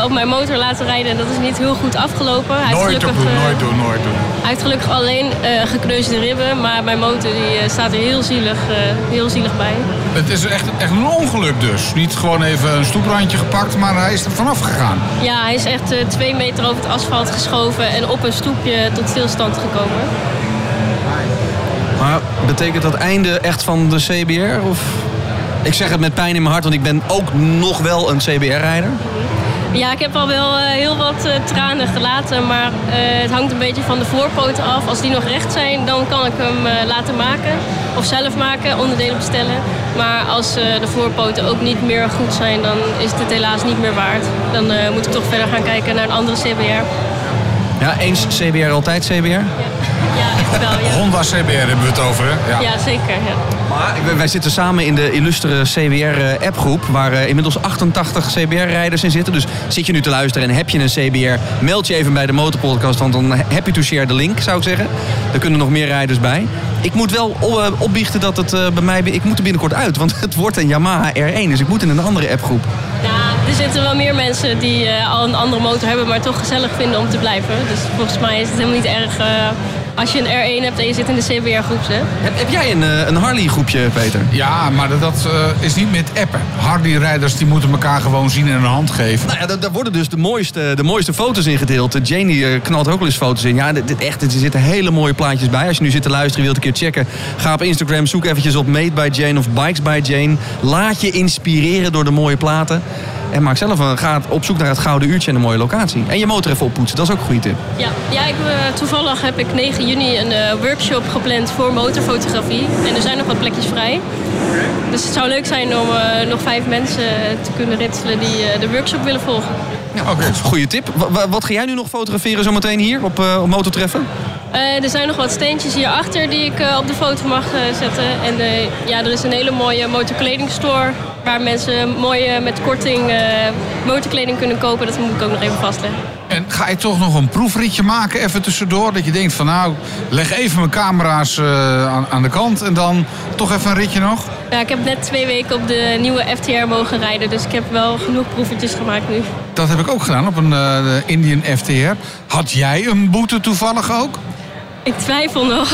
op mijn motor laten rijden en dat is niet heel goed afgelopen. Hij Nooit doen, gelukkig, eh, nooit doen, nooit doen. Hij heeft gelukkig alleen gekneusde ribben, maar mijn motor die, staat er heel zielig, heel zielig bij. Het is echt, echt een ongeluk dus. Niet gewoon even een stoeprandje gepakt, maar hij is er vanaf gegaan. Ja, hij is echt twee meter over het asfalt geschoven en op een stoepje tot stilstand gekomen. Betekent dat einde echt van de CBR? Of... Ik zeg het met pijn in mijn hart, want ik ben ook nog wel een CBR-rijder. Ja, ik heb al wel eh, heel wat eh, tranen gelaten, maar eh, het hangt een beetje van de voorpoten af. Als die nog recht zijn, dan kan ik hem laten maken of zelf maken, onderdelen bestellen. Maar als de voorpoten ook niet meer goed zijn, dan is het helaas niet meer waard. Dan moet ik toch verder gaan kijken naar een andere CBR. Ja, eens CBR, altijd CBR. Ja, wel, ja. Honda CBR hebben we het over, hè? Ja. Ja, zeker. Ja. Maar wij- wij zitten samen in de illustere CBR-appgroep... waar eh, inmiddels 88 CBR-rijders in zitten. Dus zit je nu te luisteren en heb je een CBR... meld je even bij de Motorpodcast, want dan heb je to share de link, zou ik zeggen. Er kunnen nog meer rijders bij. Ik moet wel eh, opbiechten dat het eh, bij mij... Ik moet er binnenkort uit, want het wordt een Yamaha R1. Dus ik moet in een andere appgroep. Ja, er zitten wel meer mensen die eh, al een andere motor hebben, maar toch gezellig vinden om te blijven. Dus volgens mij is het helemaal niet erg eh, als je een R1 hebt en je zit in de CBR-groep. Heb, heb jij een, eh, een Harley-groepje, Peter? Ja, maar dat, dat eh, is niet met appen. Harley-rijders die moeten elkaar gewoon zien en een hand geven. Nou ja, daar, daar worden dus de mooiste, de mooiste foto's in gedeeld. Eh, Janie eh, knalt ook wel eens foto's in. Ja, dit, dit echt, er zitten hele mooie plaatjes bij. Als je nu zit te luisteren en wilt een keer checken... ga op Instagram, zoek eventjes op Made by Jane of Bikes by Jane. Laat je inspireren door de mooie platen. En maak zelf een, ga op zoek naar het gouden uurtje en een mooie locatie. En je motor even oppoetsen, dat is ook een goede tip. Ja, ja ik, eh, toevallig heb ik 9 juni een eh, workshop gepland voor motorfotografie. En er zijn nog wat plekjes vrij. Dus het zou leuk zijn om eh, nog vijf mensen te kunnen ritselen die de workshop willen volgen. Oké. Goede tip. Wa- wa- wat ga jij nu nog fotograferen zometeen hier op, op Motortreffen? Er zijn nog wat steentjes hierachter die ik op de foto mag zetten. En ja, er is een hele mooie motorkledingstore waar mensen mooi eh, met korting eh, motorkleding kunnen kopen. Dat moet ik ook nog even vastleggen. En ga je toch nog een proefritje maken even tussendoor? Dat je denkt van nou, leg even mijn camera's eh, aan, aan de kant en dan toch even een ritje nog? Ja, ik heb net twee weken op de nieuwe FTR mogen rijden, dus ik heb wel genoeg proefetjes gemaakt nu. Dat heb ik ook gedaan op een Indian FTR. Had jij een boete toevallig ook? Ik twijfel nog.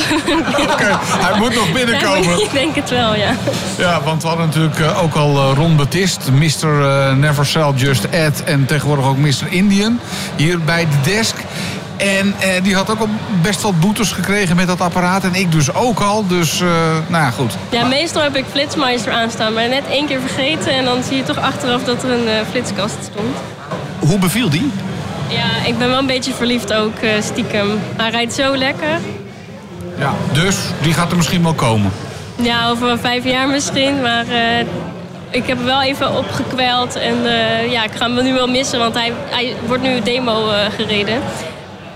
Oké, hij moet nog binnenkomen. ik denk het wel, ja. Ja, want we hadden natuurlijk eh, ook al eh, Ron Batist, Mr. eh, Never Sell Just Add en tegenwoordig ook Mr. Indian hier bij de desk. En eh, die had ook al best wel boetes gekregen met dat apparaat en ik dus ook al. Dus, eh, nou ja, goed. Ja, meestal heb ik Flitsmeister aanstaan, maar net één keer vergeten en dan zie je toch achteraf dat er een flitskast stond. Hoe beviel die? Ja, ik ben wel een beetje verliefd ook, eh, stiekem. Hij rijdt zo lekker. Ja, dus die gaat er misschien wel komen. Ja, over vijf jaar misschien, maar eh, ik heb hem wel even opgekweld. En eh, ja, ik ga hem nu wel missen, want hij, hij wordt nu demo gereden.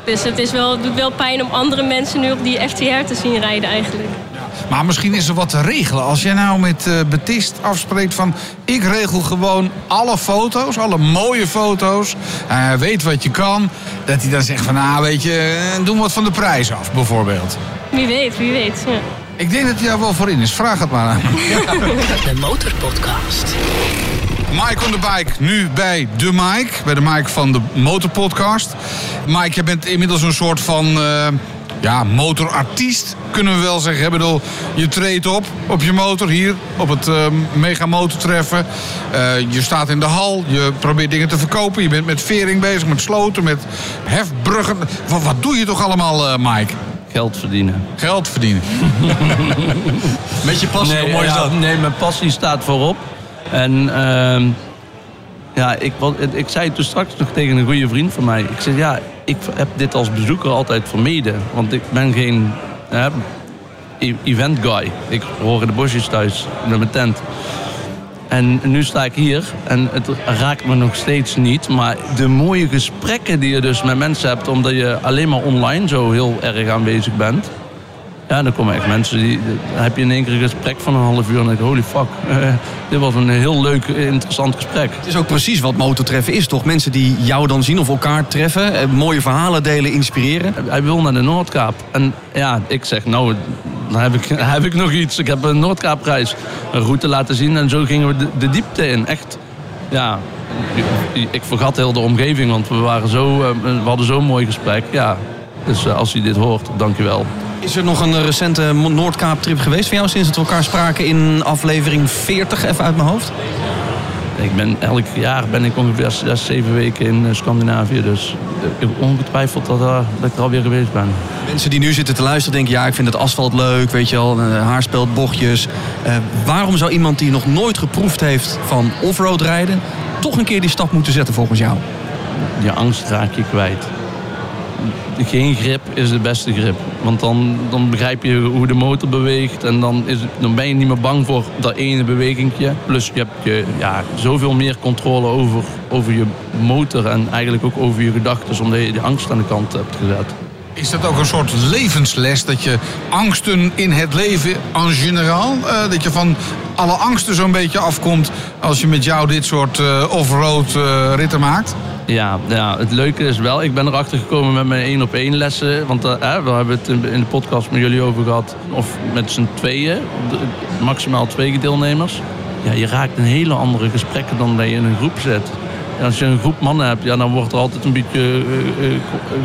Dus het is wel, het doet wel pijn om andere mensen nu op die FTR te zien rijden eigenlijk. Maar misschien is er wat te regelen. Als jij nou met eh Betist afspreekt van... ik regel gewoon alle foto's, alle mooie foto's. En hij weet wat je kan. Dat hij dan zegt van, nou weet je, eh, doe wat van de prijs af bijvoorbeeld. Wie weet, wie weet. Ja. Ik denk dat hij daar wel voor in is. Vraag het maar aan hem. De Motorpodcast. Mike on the bike, nu bij de Mike. Bij de Mike van de Motorpodcast. Mike, je bent inmiddels een soort van... eh, ja, motorartiest, kunnen we wel zeggen. Ik bedoel, je treedt op op je motor hier op het eh, mega motortreffen. Eh, je staat in de hal, je probeert dingen te verkopen. Je bent met vering bezig, met sloten, met hefbruggen. Wat, wat doe je toch allemaal, eh, Mike? Geld verdienen. Geld verdienen. Met je passie, Nee, hoe mooi is ja, dat? nee, mijn passie staat voorop. En ehm, ja, ik, ik zei toen straks nog tegen een goede vriend van mij. Ik zei, ja, ik heb dit als bezoeker altijd vermeden. Want ik ben geen e- event guy. Ik hoor in de bosjes thuis met mijn tent. En nu sta ik hier en het raakt me nog steeds niet. Maar de mooie gesprekken die je dus met mensen hebt... omdat je alleen maar online zo heel erg aanwezig bent... Ja, dan komen echt mensen die. Dan heb je in één keer een gesprek van een half uur en dan denk ik, holy fuck. eh, dit was een heel leuk, eh, interessant gesprek. Het is ook precies wat motortreffen is, toch? Mensen die jou dan zien of elkaar treffen, eh, mooie verhalen delen, inspireren. Hij wil naar de Noordkaap. En ja, ik zeg, nou, dan heb ik, heb ik nog iets. Ik heb een Noordkaapreis, een route laten zien. En zo gingen we de, de diepte in. Echt ja, ik, vergat heel de omgeving, want we, waren zo, we hadden zo'n mooi gesprek. Ja, dus als hij dit hoort, dankjewel. Is er nog een recente Noordkaap-trip geweest van jou sinds dat we elkaar spraken in aflevering 40, even uit mijn hoofd? Ik ben, elk jaar ben ik ongeveer zes, zeven weken in eh, Scandinavië. Dus eh, ongetwijfeld dat, eh, dat ik er alweer geweest ben. Mensen die nu zitten te luisteren denken, ja, ik vind het asfalt leuk, weet je wel, eh, haarspeld, bochtjes. Waarom zou iemand die nog nooit geproefd heeft van offroad rijden, toch een keer die stap moeten zetten volgens jou? Je angst raak je kwijt. Geen grip is de beste grip. Want dan, dan begrijp je hoe de motor beweegt. En dan, is, dan ben je niet meer bang voor dat ene bewegingje. Plus je hebt je, ja, zoveel meer controle over, over je motor. En eigenlijk ook over je gedachten. Omdat je de angst aan de kant hebt gezet. Is dat ook een soort levensles? Dat je angsten in het leven en generaal... eh, dat je van alle angsten zo'n beetje afkomt... als je met jou dit soort eh, off-road eh, ritten maakt? Ja, ja, het leuke is wel, ik ben erachter gekomen met mijn één op één lessen. Want hè, we hebben het in de podcast met jullie over gehad. Of met z'n tweeën, maximaal twee deelnemers. Ja, je raakt een hele andere gesprekken dan dat je in een groep zit. Als je een groep mannen hebt, ja, dan wordt er altijd een beetje eh,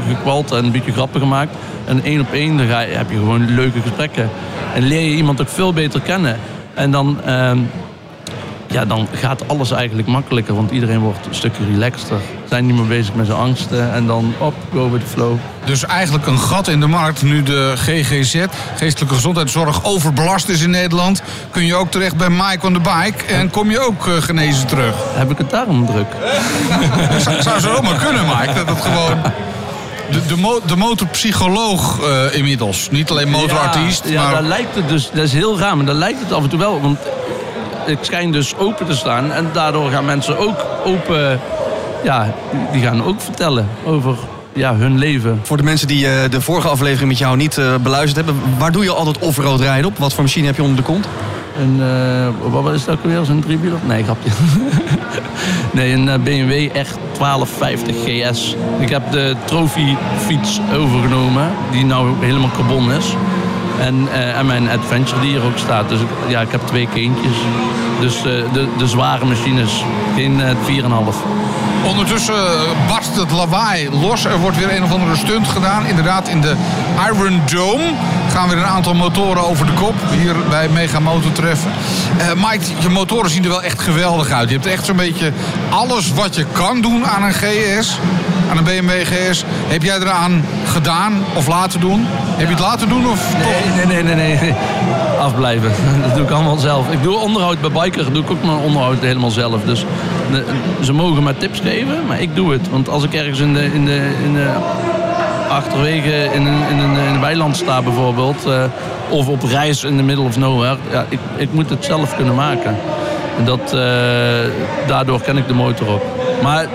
gekwald en een beetje grappen gemaakt. En één op één dan heb je gewoon leuke gesprekken. En leer je iemand ook veel beter kennen. En dan... ehm, ja, dan gaat alles eigenlijk makkelijker, want iedereen wordt een stukje relaxter. Zijn niet meer bezig met zijn angsten en dan op, go with the flow. Dus eigenlijk een gat in de markt. Nu de GGZ, geestelijke gezondheidszorg, overbelast is in Nederland... kun je ook terecht bij Mike on the Bike en kom je ook eh, genezen terug. Heb ik het daarom druk? zou, zou zo maar kunnen, Mike. Dat het gewoon... De, de, mo- de motorpsycholoog eh, inmiddels. Niet alleen motorartiest, Ja, ja maar... daar lijkt het dus, dat is heel raar, maar daar lijkt het af en toe wel. Want ik schijn dus open te staan en daardoor gaan mensen ook open, ja, die gaan ook vertellen over ja, hun leven. Voor de mensen die eh, de vorige aflevering met jou niet eh, beluisterd hebben, waar doe je altijd offroad rijden op? Wat voor machine heb je onder de kont? En eh, wat is dat ook weer? Zo'n driewieler? Nee, grapje. nee, een BMW X1250 GS. Ik heb de trofeefiets overgenomen, die nou helemaal carbon is. En, eh, en mijn Adventure die hier ook staat. Dus ja, ik heb twee kindjes. Dus eh, de, de zware machines, geen eh 4,5. Ondertussen barst het lawaai los. Er wordt weer een of andere stunt gedaan. Inderdaad, in de Iron Dome gaan weer een aantal motoren over de kop. Hier bij Mega Motor treffen. Mike, je motoren zien er wel echt geweldig uit. Je hebt echt zo'n beetje alles wat je kan doen aan een GS. Aan een BMW GS. Heb jij eraan gedaan of laten doen? Heb je het laten doen of toch? Nee, nee, nee, nee, nee. Afblijven. Dat doe ik allemaal zelf. Ik doe onderhoud bij Biker, doe ik ook mijn onderhoud helemaal zelf. Dus de- ze mogen mij tips geven, maar ik doe het. Want als ik ergens in de, in de, in de achterwege in een, in, een, in een weiland sta bijvoorbeeld, eh, of op reis in de middle of nowhere, ja, ik, ik moet het zelf kunnen maken. En dat, eh, daardoor ken ik de motor op. Maar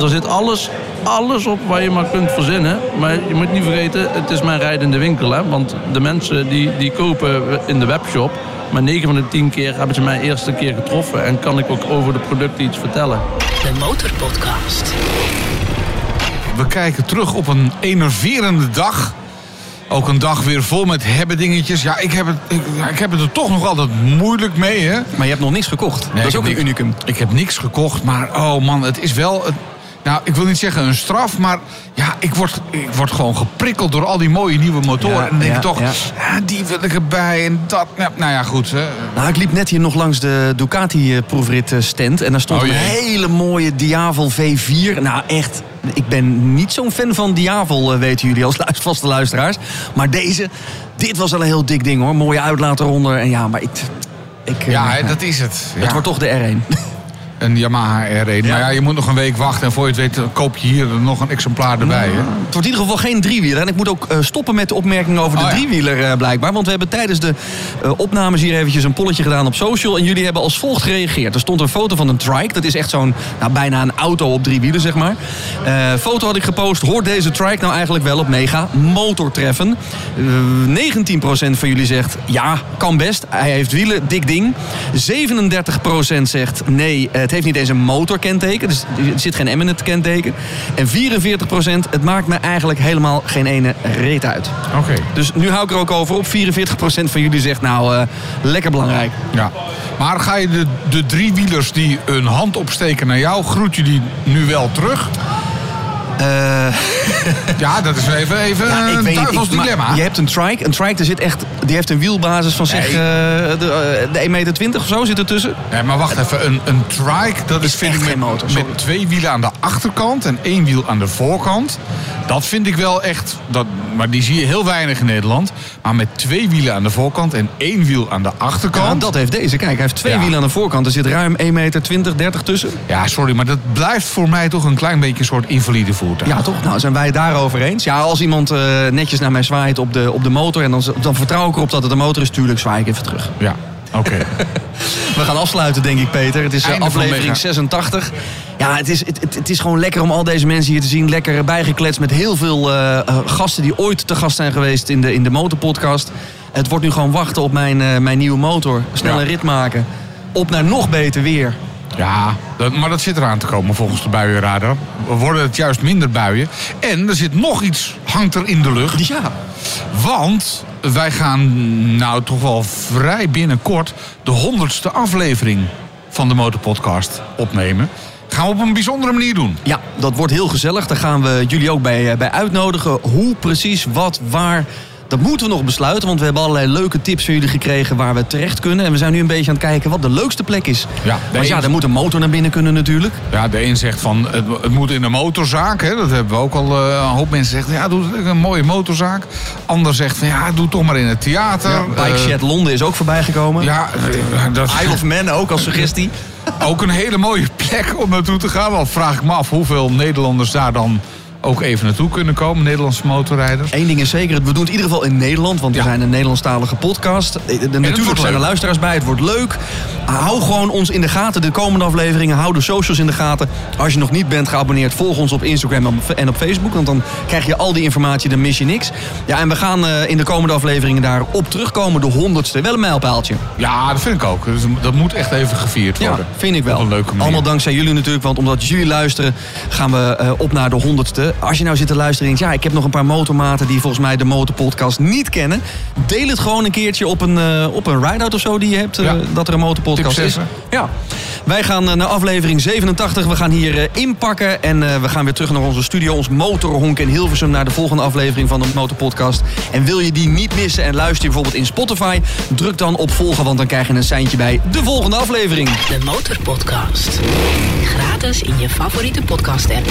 er zit alles, alles op waar je maar kunt verzinnen. Maar je moet niet vergeten, het is mijn rijdende winkel. Hè? Want de mensen die, die kopen in de webshop, maar 9 van de 10 keer hebben ze mij eerste keer getroffen. En kan ik ook over de producten iets vertellen. De Motorpodcast. We kijken terug op een enerverende dag. Ook een dag weer vol met hebbedingetjes. Ja, ik heb, het, ik, ja, ik heb het er toch nog altijd moeilijk mee, hè? Maar je hebt nog niks gekocht. dat is ook een unicum. Ik heb niks gekocht, maar oh man, het is wel... Het, nou, ik wil niet zeggen een straf, maar ja, ik word, ik word gewoon geprikkeld door al die mooie nieuwe motoren. Ja, en dan denk ik toch, ja. ja, die wil ik erbij en dat. Nou ja, goed. Hè. Nou, ik liep net hier nog langs de Ducati-proefrit stand. En daar stond Oh, een hele mooie Diavel V4. Nou, echt. Ik ben niet zo'n fan van Diavel, eh, weten jullie als vaste luisteraars. Maar deze, dit was wel een heel dik ding hoor. Mooie uitlaat eronder. En ja, maar ik... ik eh, Ja, hè, dat is het. Het Ja. wordt toch de R1. Een Yamaha R1. Maar ja, je moet nog een week wachten en voor je het weet dan koop je hier nog een exemplaar erbij. Het wordt in ieder geval geen driewieler. En ik moet ook eh, stoppen met de opmerkingen over de Oh ja. driewieler eh, blijkbaar. Want we hebben tijdens de eh, opnames hier eventjes een polletje gedaan op social. En jullie hebben als volgt gereageerd. Er stond een foto van een trike. Dat is echt zo'n, nou, bijna een auto op drie wielen, zeg maar. Eh, foto had ik gepost. Hoort deze trike nou eigenlijk wel op mega motortreffen? Eh 19% van jullie zegt ja, kan best. Hij heeft wielen, dik ding. 37% zegt nee, eh, het heeft niet eens een motorkenteken. Dus er zit geen M in het kenteken. En 44% het maakt me eigenlijk helemaal geen ene reet uit. Oké. Dus nu hou ik er ook over op. 44% van jullie zegt nou, eh, lekker belangrijk. Ja. Maar ga je de, de driewielers die een hand opsteken naar jou, groet je die nu wel terug? ja, dat is even, even Eh. Ja, een duivels dilemma. Je hebt een trike. Een trike, er zit echt, die heeft een wielbasis van zeg, Nee. eh, de, eh, de 1,20 meter of zo zit ertussen. Nee, maar wacht even. Een, een trike, dat is, vind ik met, motor, met twee wielen aan de achterkant en één wiel aan de voorkant. Dat vind ik wel echt, dat, maar die zie je heel weinig in Nederland. Maar met twee wielen aan de voorkant en één wiel aan de Ja, achterkant. dat heeft deze. Kijk, hij heeft twee Ja. wielen aan de voorkant. Er zit ruim 1,20 meter, 30 tussen. Ja, sorry, maar dat blijft voor mij toch een klein beetje een soort invalide voertuig. Ja, toch? Nou, zijn wij het daarover eens? Ja, als iemand eh, netjes naar mij zwaait op de, op de motor... en dan, dan vertrouw ik erop dat het een motor is, tuurlijk zwaai ik even terug. Ja, oké. We gaan afsluiten, denk ik, Peter. Het is eh, Einde aflevering Mega. 86. Ja, het is, het, het, is gewoon lekker om al deze mensen hier te zien. Lekker bijgekletst met heel veel eh, gasten die ooit te gast zijn geweest in de, in de motorpodcast. Het wordt nu gewoon wachten op mijn, mijn nieuwe motor. Snel Ja. een rit maken. Op naar nog beter weer. Ja, dat, maar dat zit eraan te komen volgens de buienradar. We worden het juist minder buien. En er zit nog iets, hangt er in de lucht. Ja. Want wij gaan nou toch wel vrij binnenkort de honderdste aflevering van de Motorpodcast opnemen. Gaan we op een bijzondere manier doen. Ja, dat wordt heel gezellig. Daar gaan we jullie ook bij, eh, bij uitnodigen. Hoe, precies, wat, waar. Dat moeten we nog besluiten, want we hebben allerlei leuke tips van jullie gekregen waar we terecht kunnen. En we zijn nu een beetje aan het kijken wat de leukste plek is. Ja, Want ja, er moet een motor naar binnen kunnen natuurlijk. Ja, de een zegt van het, het moet in een motorzaak. Hè? Dat hebben we ook al eh, een hoop mensen zeggen. Ja, doe een mooie motorzaak. Ander zegt van ja, doe het toch maar in het theater. Bike Eh, Shed Londen is ook voorbij gekomen. ja, eh, dat Isle of Man ook als suggestie. ook een hele mooie plek om naartoe te gaan. Want vraag ik me af hoeveel Nederlanders daar dan ook even naartoe kunnen komen. Nederlandse motorrijders. Eén ding is zeker, we doen het in ieder geval in Nederland, want we Ja. zijn een Nederlandstalige podcast. Eh, de- wordt natuurlijk zijn er luisteraars bij, het wordt leuk. Hou gewoon ons in de gaten, de komende afleveringen. Hou de socials in de gaten. Als je nog niet bent geabonneerd, volg ons op Instagram en op- Facebook, want dan krijg je al die informatie, dan mis je niks. Ja, en we gaan eh, in de komende afleveringen daarop terugkomen, de honderdste. Wel een mijlpaaltje. Ja, dat vind ik ook. Dus dat moet echt even gevierd Ja, worden. vind ik wel. Op een leuke manier. Allemaal dankzij jullie natuurlijk, want omdat jullie luisteren gaan we eh, op naar de honderdste. Als je nou zit te luisteren en denkt, ja, ik heb nog een paar motormaten die volgens mij de motorpodcast niet kennen. Deel het gewoon een keertje op een, eh, op een ride-out of zo die je hebt, eh, dat er een motorpodcast is. Ja. Wij gaan eh, naar aflevering 87. We gaan hier inpakken en eh, we gaan weer terug naar onze studio, ons motorhonk in Hilversum, naar de volgende aflevering van de Motorpodcast. En wil je die niet missen en luister je bijvoorbeeld in Spotify, druk dan op volgen, want dan krijg je een seintje bij de volgende aflevering. De Motorpodcast. Gratis in je favoriete podcast app.